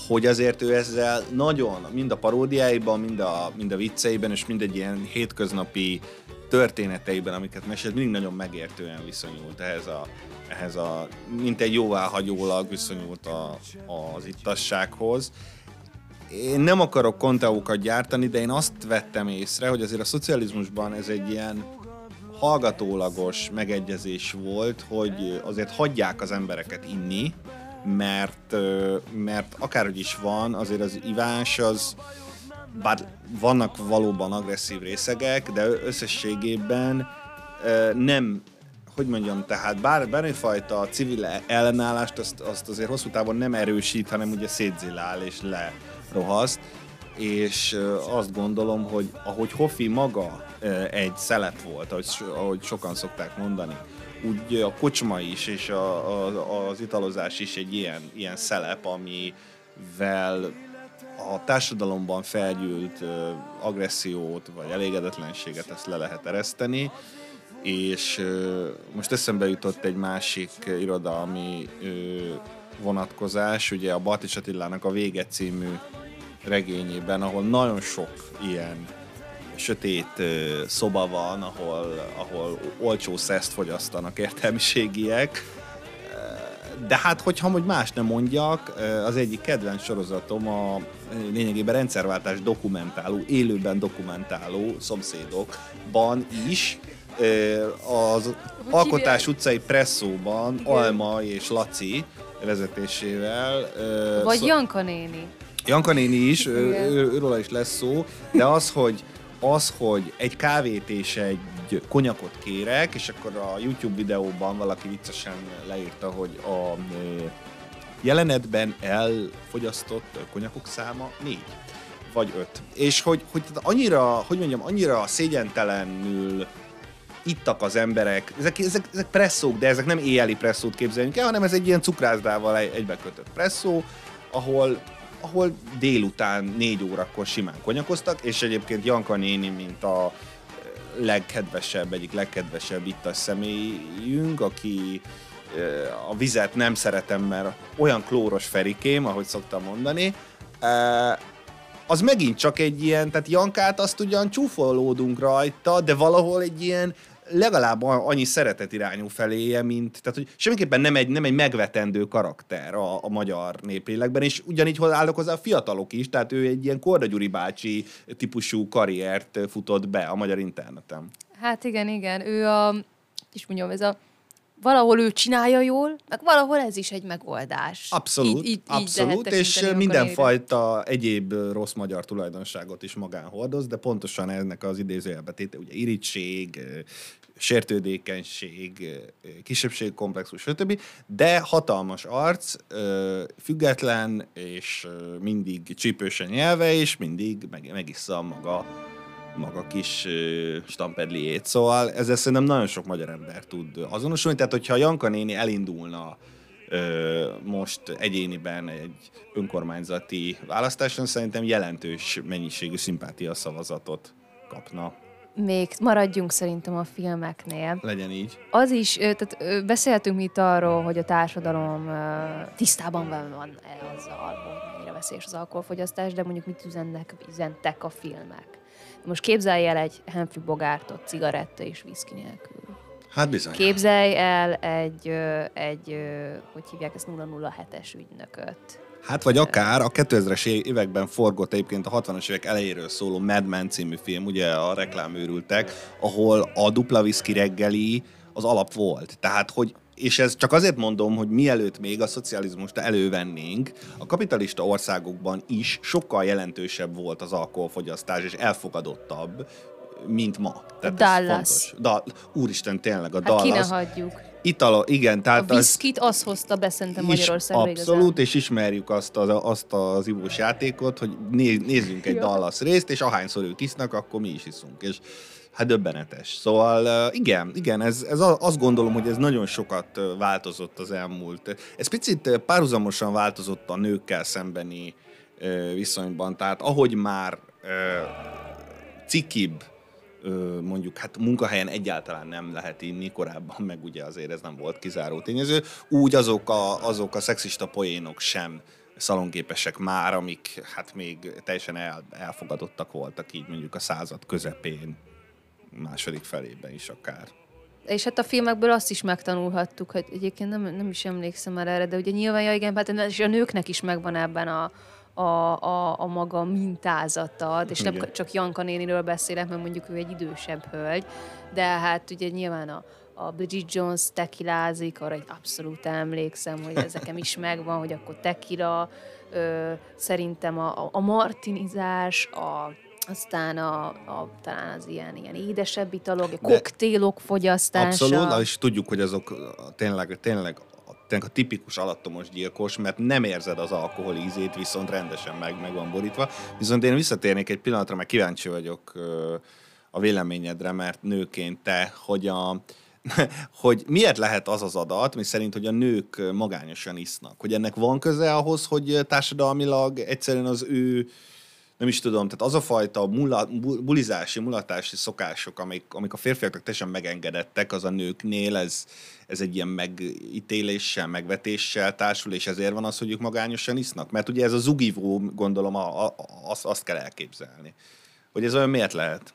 [SPEAKER 1] hogy azért ő ezzel nagyon, mind a paródiáiban, mind a, mind a vicceiben, és mind egy ilyen hétköznapi történeteiben, amiket mesélt, mindig nagyon megértően viszonyult ehhez a, ehhez a mint egy jóváhagyólag viszonyult a, az ittassághoz. Én nem akarok konteókat gyártani, de én azt vettem észre, hogy azért a szocializmusban ez egy ilyen hallgatólagos megegyezés volt, hogy azért hagyják az embereket inni, mert, mert akárhogy is van, azért az ivás az, bár vannak valóban agresszív részegek, de összességében nem, hogy mondjam, tehát bár, bármifajta civil ellenállást azt, azt azért hosszú távon nem erősít, hanem ugye szétzilál és lerohaszt, és azt gondolom, hogy ahogy Hoffi maga egy szelet volt, ahogy, ahogy sokan szokták mondani, úgy a kocsma is, és a, a, az italozás is egy ilyen, ilyen szelep, amivel a társadalomban felgyűlt agressziót vagy elégedetlenséget ezt le lehet ereszteni, és most eszembe jutott egy másik irodalmi vonatkozás, ugye a Baltis Attilának a Vége című regényében, ahol nagyon sok ilyen sötét szoba van, ahol, ahol olcsó szeszt fogyasztanak értelmiségiek, de hát, hogyha hogy más nem mondjak, az egyik kedvenc sorozatom a lényegében rendszerváltás dokumentáló, élőben dokumentáló szomszédokban is, az Alkotás utcai presszóban Igen. Alma és Laci vezetésével.
[SPEAKER 2] Vagy szó... Janka néni.
[SPEAKER 1] Janka néni is, őről is lesz szó, de az, hogy az, hogy egy kávét és egy konyakot kérek, és akkor a YouTube videóban valaki viccesen leírta, hogy a jelenetben elfogyasztott konyakok száma négy vagy öt. És hogy, hogy annyira, hogy mondjam, annyira szégyentelenül ittak az emberek, ezek, ezek, ezek presszók, de ezek nem éjjeli presszót képzeljünk el, hanem ez egy ilyen cukrászdával egybekötött presszó, ahol ahol délután négy órakor simán konyakoztak, és egyébként Janka néni, mint a legkedvesebb, egyik legkedvesebb ittas személyünk, aki a vizet nem szeretem, mert olyan klóros ferikém, ahogy szoktam mondani, az megint csak egy ilyen, tehát Jankát azt ugyan csúfolódunk rajta, de valahol egy ilyen legalább annyi szeretet irányú feléje, mint, tehát hogy semmiképpen nem egy, nem egy megvetendő karakter a, a magyar néplélekben, és ugyanígy állok hozzá a fiatalok is, tehát ő egy ilyen Korda Gyuri bácsi típusú karriert futott be a magyar interneten.
[SPEAKER 2] Hát igen, igen, ő a, is mondjam, ez a valahol ő csinálja jól, meg valahol ez is egy megoldás.
[SPEAKER 1] Abszolút, így, így, abszolút, így és mindenfajta egyéb rossz magyar tulajdonságot is magán hordoz, de pontosan ennek az idézőjelbetéte, ugye irítség, sértődékenység, kisebbségkomplexus, stb. De hatalmas arc, független, és mindig csípősen nyelve, és mindig meg, megissza maga maga kis stampedliét. Szóval ezzel szerintem nagyon sok magyar ember tud azonosulni. Tehát, hogyha Janka néni elindulna most egyéniben egy önkormányzati választáson, szerintem jelentős mennyiségű szimpátia szavazatot kapna
[SPEAKER 2] még maradjunk szerintem a filmeknél.
[SPEAKER 1] Legyen így.
[SPEAKER 2] Az is, tehát beszéltünk itt arról, hogy a társadalom tisztában van azzal, hogy mennyire veszélyes az alkoholfogyasztás, de mondjuk mit üzennek, üzentek a filmek. Most képzelj el egy Humphrey Bogartot cigaretta és viszki nélkül.
[SPEAKER 1] Hát bizony.
[SPEAKER 2] Képzelj el egy, egy hogy hívják ezt 007-es ügynököt
[SPEAKER 1] Hát vagy akár a 2000-es években forgott egyébként a 60-as évek elejéről szóló Mad Men című film, ugye a reklámőrültek, ahol a dupla viszki reggeli az alap volt. Tehát, hogy és ez csak azért mondom, hogy mielőtt még a szocializmust elővennénk, a kapitalista országokban is sokkal jelentősebb volt az alkoholfogyasztás, és elfogadottabb, mint ma.
[SPEAKER 2] Tehát Dallas.
[SPEAKER 1] Da, úristen, tényleg a
[SPEAKER 2] hát
[SPEAKER 1] Dallas.
[SPEAKER 2] ki ne hagyjuk.
[SPEAKER 1] Italo, igen, tehát
[SPEAKER 2] a viszkit az, az hozta be szerintem Magyarországra
[SPEAKER 1] Abszolút, igazán. és ismerjük azt az, azt az ivós játékot, hogy nézzünk egy Dallas részt, és ahányszor ők isznak, akkor mi is iszunk. És Hát döbbenetes. Szóval igen, igen, ez, ez azt gondolom, hogy ez nagyon sokat változott az elmúlt. Ez picit párhuzamosan változott a nőkkel szembeni viszonyban. Tehát ahogy már cikibb mondjuk hát munkahelyen egyáltalán nem lehet inni, korábban meg ugye azért ez nem volt kizáró tényező, úgy azok a, azok a szexista poénok sem szalonképesek már, amik hát még teljesen el, elfogadottak voltak így mondjuk a század közepén második felében is akár.
[SPEAKER 2] És hát a filmekből azt is megtanulhattuk, hogy egyébként nem, nem is emlékszem már erre, de ugye nyilván, ja igen, hát és a nőknek is megvan ebben a, a, a, a maga mintázata, és nem Igen. csak Janka néniről beszélek, mert mondjuk ő egy idősebb hölgy, de hát ugye nyilván a, a Bridget Jones tekilázik, arra egy abszolút emlékszem, hogy ez nekem is megvan, hogy akkor tekila, ö, szerintem a, a martinizás, a aztán a, a, talán az ilyen, ilyen édesebb italok, a koktélok fogyasztása.
[SPEAKER 1] Abszolút, és tudjuk, hogy azok tényleg, tényleg tényleg a tipikus alattomos gyilkos, mert nem érzed az alkohol ízét, viszont rendesen meg, meg van borítva. Viszont én visszatérnék egy pillanatra, mert kíváncsi vagyok a véleményedre, mert nőként te, hogy a, hogy miért lehet az az adat, mi szerint, hogy a nők magányosan isznak? Hogy ennek van köze ahhoz, hogy társadalmilag egyszerűen az ő nem is tudom, tehát az a fajta mula, bulizási, mulatási szokások, amik, amik a férfiaknak teljesen megengedettek, az a nőknél, ez, ez egy ilyen megítéléssel, megvetéssel társul, és ezért van az, hogy ők magányosan isznak. Mert ugye ez a zugivó, gondolom, a, a, azt, azt kell elképzelni. Hogy ez olyan miért lehet?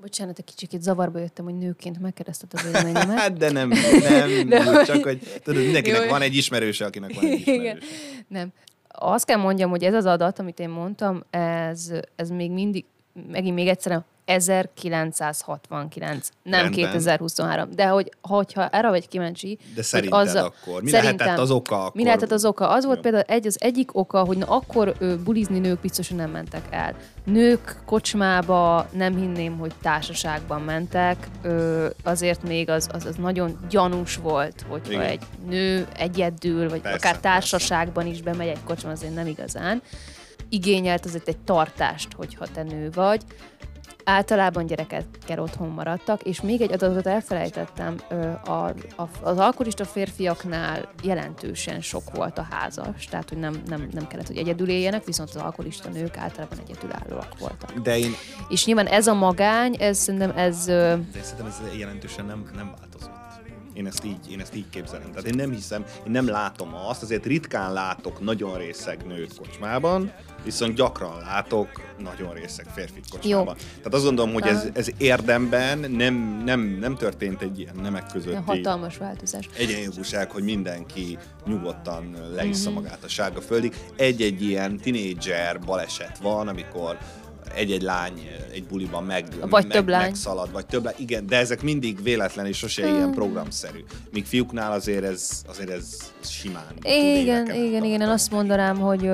[SPEAKER 2] Bocsánat, egy kicsit zavarba jöttem, hogy nőként megkereszted a véleményemet.
[SPEAKER 1] Hát, de nem, nem, De, csak hogy tudod, mindenkinek jó. van egy ismerőse, akinek van egy ismerőse. Igen.
[SPEAKER 2] Nem azt kell mondjam, hogy ez az adat, amit én mondtam, ez, ez még mindig, megint még egyszer 1969, nem Rendben. 2023. De hogy, hogyha erre vagy kíváncsi...
[SPEAKER 1] De szerinted az, akkor? Mi lehetett az oka akkor?
[SPEAKER 2] Mi lehetett az oka? Az volt például egy, az egyik oka, hogy na, akkor ő, bulizni nők biztosan nem mentek el. Nők kocsmába nem hinném, hogy társaságban mentek, ö, azért még az, az, az nagyon gyanús volt, hogyha Igen. egy nő egyedül, vagy persze, akár társaságban persze. is bemegy egy kocsma, azért nem igazán igényelt azért egy tartást, hogyha te nő vagy általában gyerekekkel otthon maradtak, és még egy adatot elfelejtettem, a, a, az alkoholista férfiaknál jelentősen sok volt a házas, tehát hogy nem, nem, nem kellett, hogy egyedül éljenek, viszont az alkoholista nők általában egyedülállóak voltak.
[SPEAKER 1] De én...
[SPEAKER 2] És nyilván ez a magány, ez szerintem ez...
[SPEAKER 1] De szerintem ez jelentősen nem, nem változott. Én ezt, így, én ezt így képzelem. Tehát én nem hiszem, én nem látom azt, azért ritkán látok nagyon részeg nőt kocsmában, viszont gyakran látok nagyon részeg férfit kocsmában. Jó. Tehát azt gondolom, hogy ez, ez érdemben nem, nem, nem történt egy ilyen nemek közötti...
[SPEAKER 2] Hatalmas változás.
[SPEAKER 1] Egyenjogúság, hogy mindenki nyugodtan leissza mm-hmm. magát a sárga földig. Egy-egy ilyen tinédzser baleset van, amikor egy-egy lány egy buliban meg,
[SPEAKER 2] vagy
[SPEAKER 1] meg,
[SPEAKER 2] több lány.
[SPEAKER 1] megszalad, vagy több lány. Igen, de ezek mindig véletlen és sose hmm. ilyen programszerű. Míg fiúknál azért ez, azért ez simán.
[SPEAKER 2] Igen, igen, igen. Én azt mondanám, hogy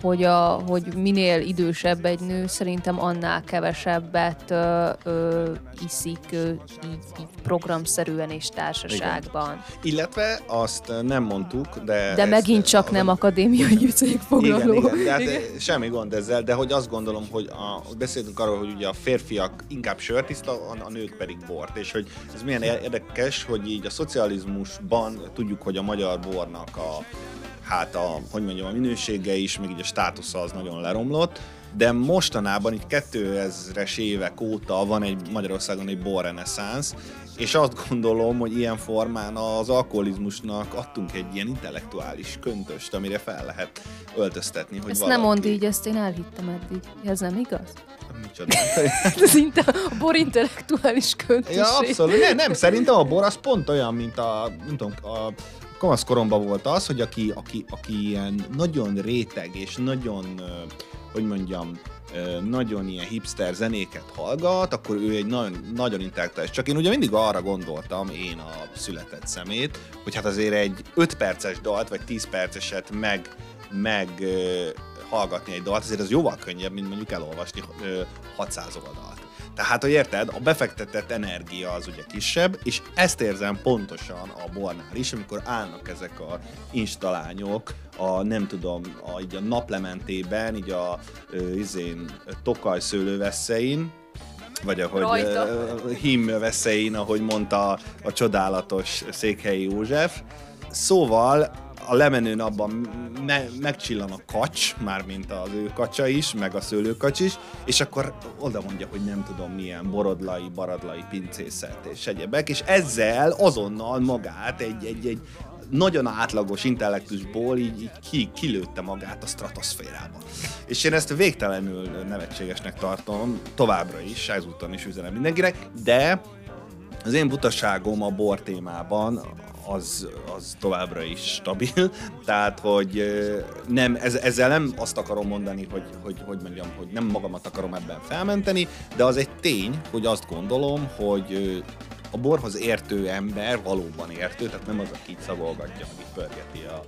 [SPEAKER 2] hogy, a, hogy minél idősebb egy nő, szerintem annál kevesebbet ö, ö, iszik ö, így, így programszerűen és társaságban. Igen.
[SPEAKER 1] Illetve azt nem mondtuk, de...
[SPEAKER 2] De megint csak nem akadémiai gyűjtőjégfoglaló.
[SPEAKER 1] Igen, igen, de hát igen. semmi gond ezzel, de hogy azt gondolom, hogy a, beszéltünk arról, hogy ugye a férfiak inkább sört a, a nők pedig bort, és hogy ez milyen érdekes, hogy így a szocializmusban tudjuk, hogy a magyar bornak a hát a, hogy mondjam, a minősége is, még így a státusza az nagyon leromlott, de mostanában, így 2000-es évek óta van egy Magyarországon egy borreneszánsz, és azt gondolom, hogy ilyen formán az alkoholizmusnak adtunk egy ilyen intellektuális köntöst, amire fel lehet öltöztetni. Hogy
[SPEAKER 2] ezt
[SPEAKER 1] valaki...
[SPEAKER 2] nem mondd így, ezt én elhittem eddig. Ez nem igaz?
[SPEAKER 1] Micsoda?
[SPEAKER 2] ez inte- a bor intellektuális köntös.
[SPEAKER 1] Ja, abszolút. Nem, nem, szerintem a bor az pont olyan, mint a, nem tudom, a kamasz koromban volt az, hogy aki, aki, aki ilyen nagyon réteg és nagyon, hogy mondjam, nagyon ilyen hipster zenéket hallgat, akkor ő egy nagyon, nagyon intellektuális. Csak én ugye mindig arra gondoltam, én a született szemét, hogy hát azért egy 5 perces dalt, vagy 10 perceset meg, meg hallgatni egy dalt, azért az jóval könnyebb, mint mondjuk elolvasni ö, 600 oldalt. Tehát, hogy érted, a befektetett energia az ugye kisebb, és ezt érzem pontosan a bornál is, amikor állnak ezek a installányok, a nem tudom, a, így a naplementében, így a ö, izén, tokaj szőlőveszein, vagy ahogy
[SPEAKER 2] Rajta.
[SPEAKER 1] ö, hím veszein, ahogy mondta a csodálatos Székhelyi József. Szóval a lemenőn abban me- megcsillan a kacs, mármint az ő kacsa is, meg a szőlőkacs is, és akkor oda mondja, hogy nem tudom milyen borodlai, baradlai pincészet és egyebek, és ezzel azonnal magát egy, egy, egy nagyon átlagos intellektusból így, így ki, kilőtte magát a stratoszférába. És én ezt végtelenül nevetségesnek tartom, továbbra is, ezúton is üzenem mindenkinek, de az én butaságom a bor témában az, az továbbra is stabil, tehát hogy nem, ez, ezzel nem azt akarom mondani, hogy, hogy, hogy mondjam, hogy nem magamat akarom ebben felmenteni, de az egy tény, hogy azt gondolom, hogy a borhoz értő ember valóban értő, tehát nem az, aki így szagolgatja, meg pörgeti a,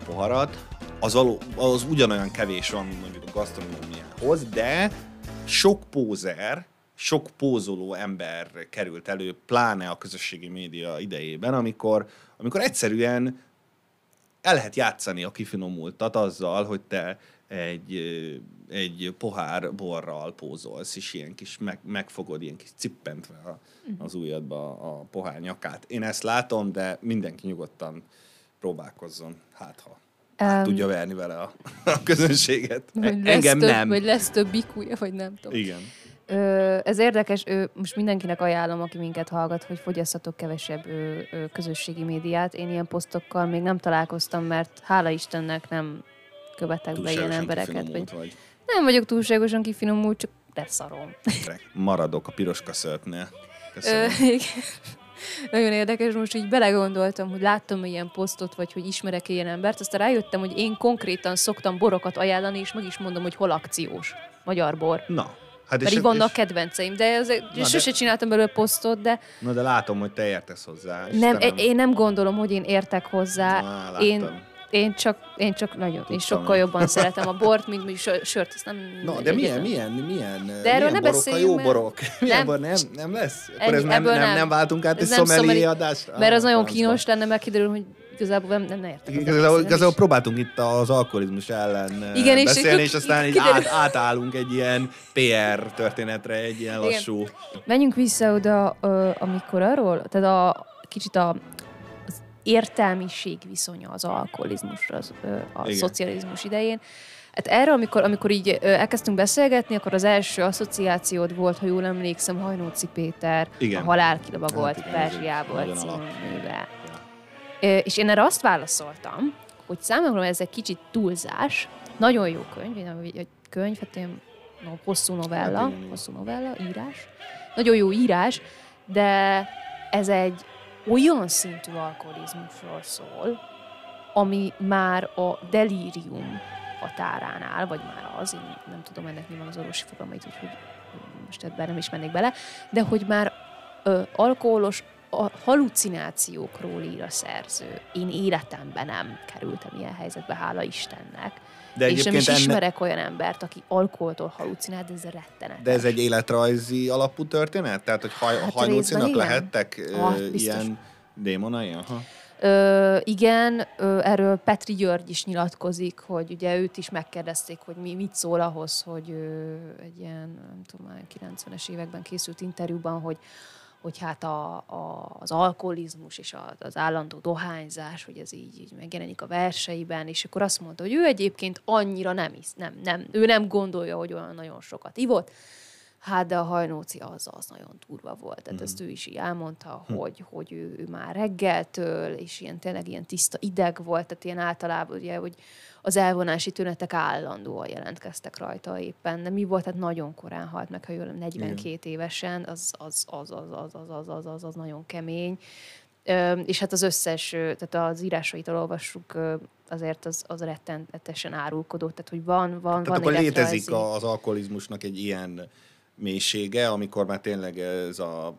[SPEAKER 1] a poharat, az, való, az ugyanolyan kevés van, mint mondjuk a gasztronómiához, de sok pózer, sok pózoló ember került elő, pláne a közösségi média idejében, amikor, amikor egyszerűen el lehet játszani a kifinomultat azzal, hogy te egy, egy pohár borral pózolsz, és ilyen kis meg, megfogod, ilyen kis cippentve a, az ujjadba a pohár nyakát. Én ezt látom, de mindenki nyugodtan próbálkozzon, hát ha hát
[SPEAKER 2] Em,
[SPEAKER 1] tudja verni vele a, a közönséget.
[SPEAKER 2] Vagy
[SPEAKER 1] Engem
[SPEAKER 2] több,
[SPEAKER 1] nem.
[SPEAKER 2] Vagy lesz több bikúja, vagy nem tudom.
[SPEAKER 1] Igen.
[SPEAKER 2] Ö, ez érdekes, ö, most mindenkinek ajánlom, aki minket hallgat, hogy fogyasszatok kevesebb ö, ö, közösségi médiát. Én ilyen posztokkal még nem találkoztam, mert hála Istennek nem követek be ilyen embereket. Vagy
[SPEAKER 1] vagy.
[SPEAKER 2] nem vagyok túlságosan kifinomult, csak leszarom.
[SPEAKER 1] Maradok a piroska szörpnél.
[SPEAKER 2] Ö, igen. Nagyon érdekes, most így belegondoltam, hogy láttam ilyen posztot, vagy hogy ismerek ilyen embert, aztán rájöttem, hogy én konkrétan szoktam borokat ajánlani, és meg is mondom, hogy hol akciós. Magyar bor.
[SPEAKER 1] Na, hát
[SPEAKER 2] Pedig
[SPEAKER 1] és,
[SPEAKER 2] vannak
[SPEAKER 1] és,
[SPEAKER 2] kedvenceim, de, ez, és
[SPEAKER 1] de-
[SPEAKER 2] sose csináltam belőle posztot, de
[SPEAKER 1] na de látom, hogy te értesz hozzá. és
[SPEAKER 2] nem, én, nem gondolom, hogy én értek hozzá.
[SPEAKER 1] Á,
[SPEAKER 2] én,
[SPEAKER 1] láttam.
[SPEAKER 2] én csak, én csak nagyon, én
[SPEAKER 1] Tudtam
[SPEAKER 2] sokkal
[SPEAKER 1] én.
[SPEAKER 2] jobban szeretem a bort, mint sör, sört, ezt nem...
[SPEAKER 1] Na, de milyen, milyen, milyen,
[SPEAKER 2] De erről
[SPEAKER 1] milyen
[SPEAKER 2] ne
[SPEAKER 1] borok a jó
[SPEAKER 2] mert-
[SPEAKER 1] borok? Milyen
[SPEAKER 2] Nem.
[SPEAKER 1] bor nem, nem lesz? Akkor
[SPEAKER 2] Ennyi,
[SPEAKER 1] ez nem, nem,
[SPEAKER 2] nem.
[SPEAKER 1] váltunk át egy
[SPEAKER 2] Ez
[SPEAKER 1] szomelié
[SPEAKER 2] szomeli-
[SPEAKER 1] adásra?
[SPEAKER 2] Mert az
[SPEAKER 1] Á,
[SPEAKER 2] nagyon kínos lenne, mert kiderül, hogy igazából nem, nem, nem értek. az
[SPEAKER 1] Igazából, igazából próbáltunk itt az alkoholizmus ellen
[SPEAKER 2] Igen,
[SPEAKER 1] Igen,
[SPEAKER 2] és
[SPEAKER 1] beszélni,
[SPEAKER 2] akkor
[SPEAKER 1] és aztán így át, átállunk egy ilyen PR történetre, egy ilyen
[SPEAKER 2] Igen.
[SPEAKER 1] lassú...
[SPEAKER 2] Menjünk vissza oda, amikor arról, tehát a kicsit a, az értelmiség viszonya az alkoholizmusra, az, a
[SPEAKER 1] Igen.
[SPEAKER 2] szocializmus idején. Hát erről, amikor, amikor így elkezdtünk beszélgetni, akkor az első asszociációd volt, ha jól emlékszem, Hajnóci Péter,
[SPEAKER 1] Igen.
[SPEAKER 2] a
[SPEAKER 1] Hát igen, ez egy
[SPEAKER 2] Perzsiából című
[SPEAKER 1] alap.
[SPEAKER 2] És én erre azt válaszoltam, hogy számomra ez egy kicsit túlzás, nagyon jó könyv, én egy könyv, hát ilyen no, hosszú novella,
[SPEAKER 1] Hát
[SPEAKER 2] hosszú novella, írás, nagyon jó írás, de ez egy olyan szintű alkoholizmusról szól, ami már a delírium határán áll, vagy már az, én nem tudom ennek mi van az orvosi fogalmait, úgyhogy most ebben nem is mennék bele, de hogy már ö, alkoholos a halucinációkról ír a szerző. Én életemben nem kerültem ilyen helyzetbe, hála Istennek.
[SPEAKER 1] De
[SPEAKER 2] és nem is
[SPEAKER 1] enne-
[SPEAKER 2] ismerek olyan embert, aki alkoholtól halucinál, de ez rettenetes.
[SPEAKER 1] De ez egy életrajzi alapú történet? Tehát, hogy haj,
[SPEAKER 2] Hát igen.
[SPEAKER 1] lehettek
[SPEAKER 2] Ah,
[SPEAKER 1] ilyen démonai? Aha.
[SPEAKER 2] Ö, igen, ö, erről Petri György is nyilatkozik, hogy ugye őt is megkérdezték, hogy mi, mit szól ahhoz, hogy ö, egy ilyen, nem tudom, már 90-es években készült interjúban, hogy hogy hát a, a, az alkoholizmus és a, az állandó dohányzás, hogy ez így, így megjelenik a verseiben, és akkor azt mondta, hogy ő egyébként annyira nem isz, nem, nem, ő nem gondolja, hogy olyan nagyon sokat ivott, Hát de a hajnóci az, az nagyon durva volt. Tehát ezt ő is így elmondta, hogy, hogy ő, ő már reggeltől, és ilyen tényleg ilyen tiszta ideg volt, tehát ilyen általában ugye, hogy az elvonási tünetek állandóan jelentkeztek rajta éppen. De mi volt? Hát nagyon korán halt meg, ha jól 42 évesen, az, az, az, az, az, az, az, az, az, az nagyon kemény. És hát az összes, tehát az írásait olvassuk, azért az, az rettenetesen árulkodó, tehát hogy van, van,
[SPEAKER 1] Tehát
[SPEAKER 2] van
[SPEAKER 1] akkor létezik
[SPEAKER 2] életrajzi-
[SPEAKER 1] az alkoholizmusnak egy ilyen mélysége, amikor már tényleg ez a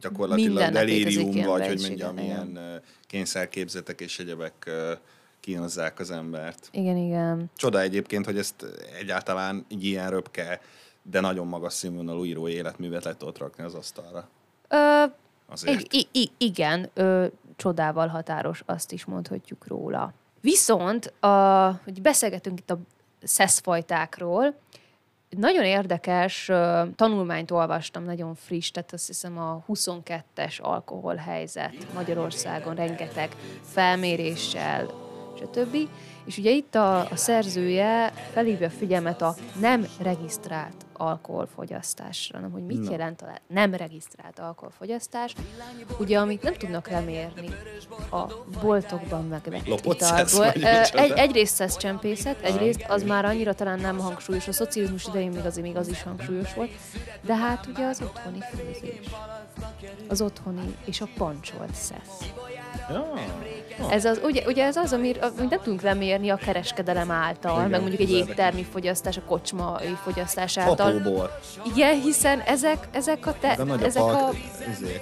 [SPEAKER 1] gyakorlatilag
[SPEAKER 2] létezik
[SPEAKER 1] delírium, vagy hogy mondjam,
[SPEAKER 2] igen.
[SPEAKER 1] ilyen ö, kényszerképzetek és egyebek kínozzák az embert.
[SPEAKER 2] Igen, igen.
[SPEAKER 1] Csoda egyébként, hogy ezt egyáltalán egy ilyen röpke, de nagyon magas színvonalú írói életművet le tudott rakni az asztalra.
[SPEAKER 2] Ö,
[SPEAKER 1] Azért.
[SPEAKER 2] I- i- igen, ö, csodával határos, azt is mondhatjuk róla. Viszont, a, hogy beszélgetünk itt a szeszfajtákról, nagyon érdekes tanulmányt olvastam, nagyon friss, tehát azt hiszem a 22-es alkoholhelyzet Magyarországon rengeteg felméréssel, stb. És ugye itt a, a szerzője felhívja a figyelmet a nem regisztrált alkoholfogyasztásra. Nem, hogy mit
[SPEAKER 1] Na.
[SPEAKER 2] jelent a nem regisztrált alkoholfogyasztás? Ugye, amit nem tudnak lemérni a boltokban megvett italból. Egy, egyrészt szesz csempészet, egyrészt az már annyira talán nem hangsúlyos. A szocializmus idején még azért még az is hangsúlyos volt. De hát ugye az otthoni főzés. Az otthoni és a pancsolt szesz.
[SPEAKER 1] Ja.
[SPEAKER 2] Ez az, ugye, ugye ez az, amit, amit nem tudunk lemérni a kereskedelem által,
[SPEAKER 1] Igen,
[SPEAKER 2] meg mondjuk egy éttermi fogyasztás, a kocsmai fogyasztás által.
[SPEAKER 1] Fotóbor.
[SPEAKER 2] Igen, hiszen ezek, ezek a, te,
[SPEAKER 1] Meg a
[SPEAKER 2] ezek a,
[SPEAKER 1] izé,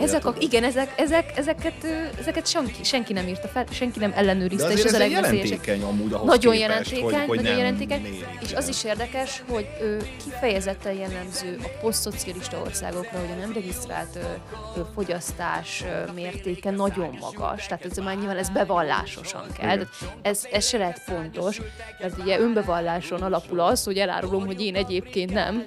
[SPEAKER 2] ezek a, igen, ezek, ezek, ezeket, ezeket senki, senki nem írta fel, senki nem
[SPEAKER 1] De
[SPEAKER 2] ellenőrizte, és
[SPEAKER 1] azért
[SPEAKER 2] a
[SPEAKER 1] ez
[SPEAKER 2] legveszélyesebb.
[SPEAKER 1] jelentékeny amúgy ahhoz
[SPEAKER 2] Nagyon
[SPEAKER 1] képest,
[SPEAKER 2] jelentékeny,
[SPEAKER 1] hogy, hogy
[SPEAKER 2] nagyon jelentékeny,
[SPEAKER 1] mérik,
[SPEAKER 2] és az is érdekes, hogy ö, kifejezetten jellemző a posztszocialista országokra, hogy a nem regisztrált ö, ö, fogyasztás mértéke nagyon magas. Tehát ez már nyilván ez bevallásosan kell.
[SPEAKER 1] Igen.
[SPEAKER 2] Ez, ez se lehet pontos, mert ugye önbevalláson alapul az, hogy elárulom, hogy én egyébként nem,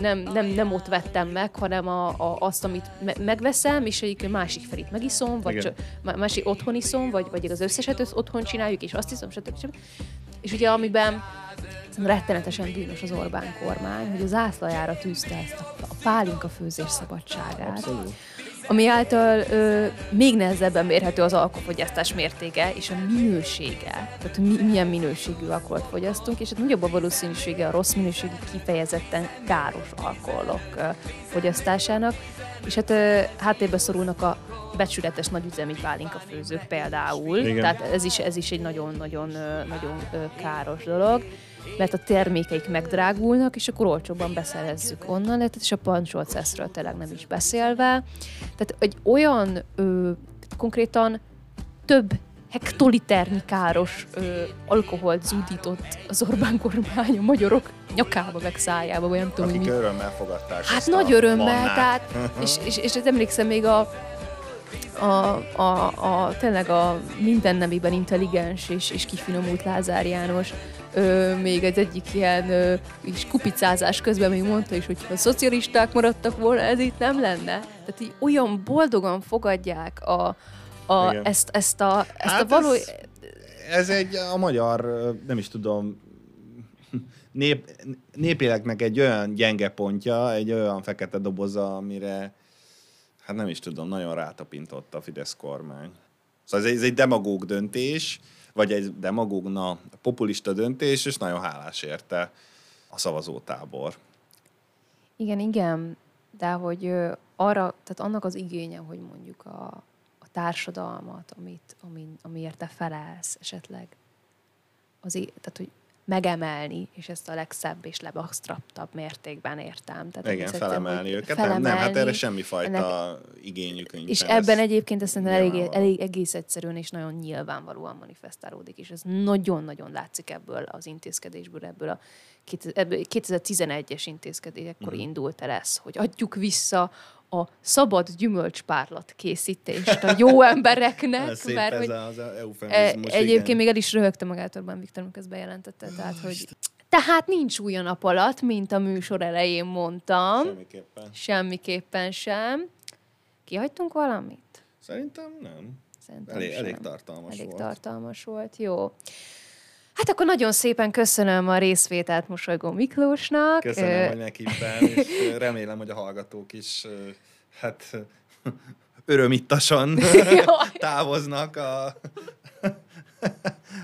[SPEAKER 2] nem, nem, nem ott vettem meg, hanem a, a, azt, amit me- megveszem, és egyik másik felét megiszom, vagy
[SPEAKER 1] Igen.
[SPEAKER 2] csak má- másik otthon iszom, vagy, vagy az összeset össz- otthon csináljuk, és azt iszom, stb. stb. És ugye amiben rettenetesen bűnös az Orbán kormány, hogy az ászlajára tűzte ezt a, a pálinka főzés szabadságát,
[SPEAKER 1] Abszolút.
[SPEAKER 2] Ami által ö, még nehezebben mérhető az alkoholfogyasztás mértéke és a minősége. Tehát mi, milyen minőségű alkoholt fogyasztunk, és hát nagyobb a valószínűsége a rossz minőségű, kifejezetten káros alkoholok ö, fogyasztásának. És hát ö, háttérbe szorulnak a becsületes nagyüzemi pálinka főzők például.
[SPEAKER 1] Igen.
[SPEAKER 2] Tehát ez is, ez is egy nagyon-nagyon nagyon káros dolog mert a termékeik megdrágulnak, és akkor olcsóbban beszerezzük onnan, tehát és a pancsolt szeszről tényleg nem is beszélve. Tehát egy olyan ö, konkrétan több hektoliternyi káros ö, alkoholt zúdított az Orbán kormány a magyarok nyakába, meg szájába, vagy nem tudom,
[SPEAKER 1] Akik
[SPEAKER 2] mi.
[SPEAKER 1] örömmel fogadták
[SPEAKER 2] Hát nagy örömmel,
[SPEAKER 1] mannát.
[SPEAKER 2] tehát, és, és, és ez emlékszem még a, a, a, a, tényleg a minden nemében intelligens és, és kifinomult Lázár János, ö, még egy egyik ilyen ö, is kupicázás közben még mondta is, hogy ha a szocialisták maradtak volna, ez itt nem lenne. Tehát így olyan boldogan fogadják a, a,
[SPEAKER 1] Igen.
[SPEAKER 2] ezt, ezt a, ezt
[SPEAKER 1] Hát
[SPEAKER 2] a való...
[SPEAKER 1] ez- Ez egy a magyar, nem is tudom, nép, népéleknek egy olyan gyenge pontja, egy olyan fekete doboza, amire hát nem is tudom, nagyon rátapintott a Fidesz kormány. Szóval ez egy, ez egy demagóg döntés, vagy egy demagóg, na, populista döntés, és nagyon hálás érte a szavazótábor.
[SPEAKER 2] Igen, igen, de hogy arra, tehát annak az igénye, hogy mondjuk a, a társadalmat, amit, amin, amiért te felelsz esetleg, az, tehát hogy megemelni, és ezt a legszebb és legabsztraktabb mértékben értem. Tehát
[SPEAKER 1] Igen, felemelni őket. Nem, nem, hát
[SPEAKER 2] felemelni,
[SPEAKER 1] erre semmifajta igényük nincsen.
[SPEAKER 2] és ebben egyébként ezt szerintem elég, elég egész egyszerűen és nagyon nyilvánvalóan manifestálódik, és ez nagyon-nagyon látszik ebből az intézkedésből, ebből a két- ebből 2011-es intézkedés, akkor
[SPEAKER 1] Mhm.
[SPEAKER 2] indult el ez, hogy adjuk vissza a szabad gyümölcspárlat készítést a jó embereknek,
[SPEAKER 1] szép
[SPEAKER 2] mert
[SPEAKER 1] ez
[SPEAKER 2] hogy
[SPEAKER 1] az
[SPEAKER 2] E,
[SPEAKER 1] eufemizmus,
[SPEAKER 2] egyébként
[SPEAKER 1] igen.
[SPEAKER 2] még el is röhögte magát Orbán Viktor, amikor ezt bejelentette. Tehát, hogy tehát nincs új a nap alatt, mint a műsor elején mondtam.
[SPEAKER 1] Semmiképpen.
[SPEAKER 2] Semmiképpen sem. Kihagytunk valamit?
[SPEAKER 1] Szerintem nem.
[SPEAKER 2] Szerintem
[SPEAKER 1] Elég,
[SPEAKER 2] sem.
[SPEAKER 1] elég tartalmas
[SPEAKER 2] Elég
[SPEAKER 1] volt.
[SPEAKER 2] tartalmas volt, jó. Hát akkor nagyon szépen köszönöm a részvételt Mosolygó Miklósnak.
[SPEAKER 1] Köszönöm, hogy meghívtál, és remélem, hogy a hallgatók is hát örömittasan távoznak a,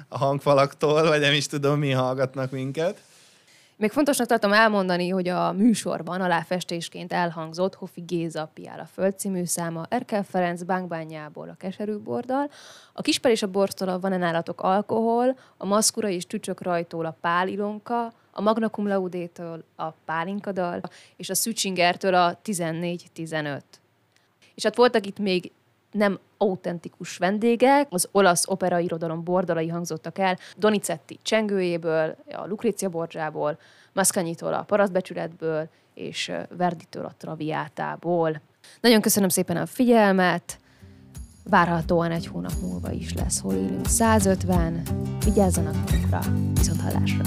[SPEAKER 1] a hangfalaktól, vagy nem is tudom, mi hallgatnak minket.
[SPEAKER 2] Még fontosnak tartom elmondani, hogy a műsorban aláfestésként elhangzott Hofi Géza Piál a Föld című száma, Erkel Ferenc Bánkbányából a keserűbordal, a Kispel és a bortól a Van nálatok alkohol, a Maszkura és Tücsök rajtól a Pálilonka, a Magna Cum Laude-től a Pálinkadal, és a Szücsingertől a 14-15. És hát voltak itt még nem autentikus vendégek, az olasz operairodalom bordalai hangzottak el, Donizetti csengőjéből, a Lucrezia Borgiából, Mascagnyitól a Parasztbecsületből, és Verditől a Traviátából. Nagyon köszönöm szépen a figyelmet, várhatóan egy hónap múlva is lesz, hol élünk 150, vigyázzanak magukra, viszont hallásra!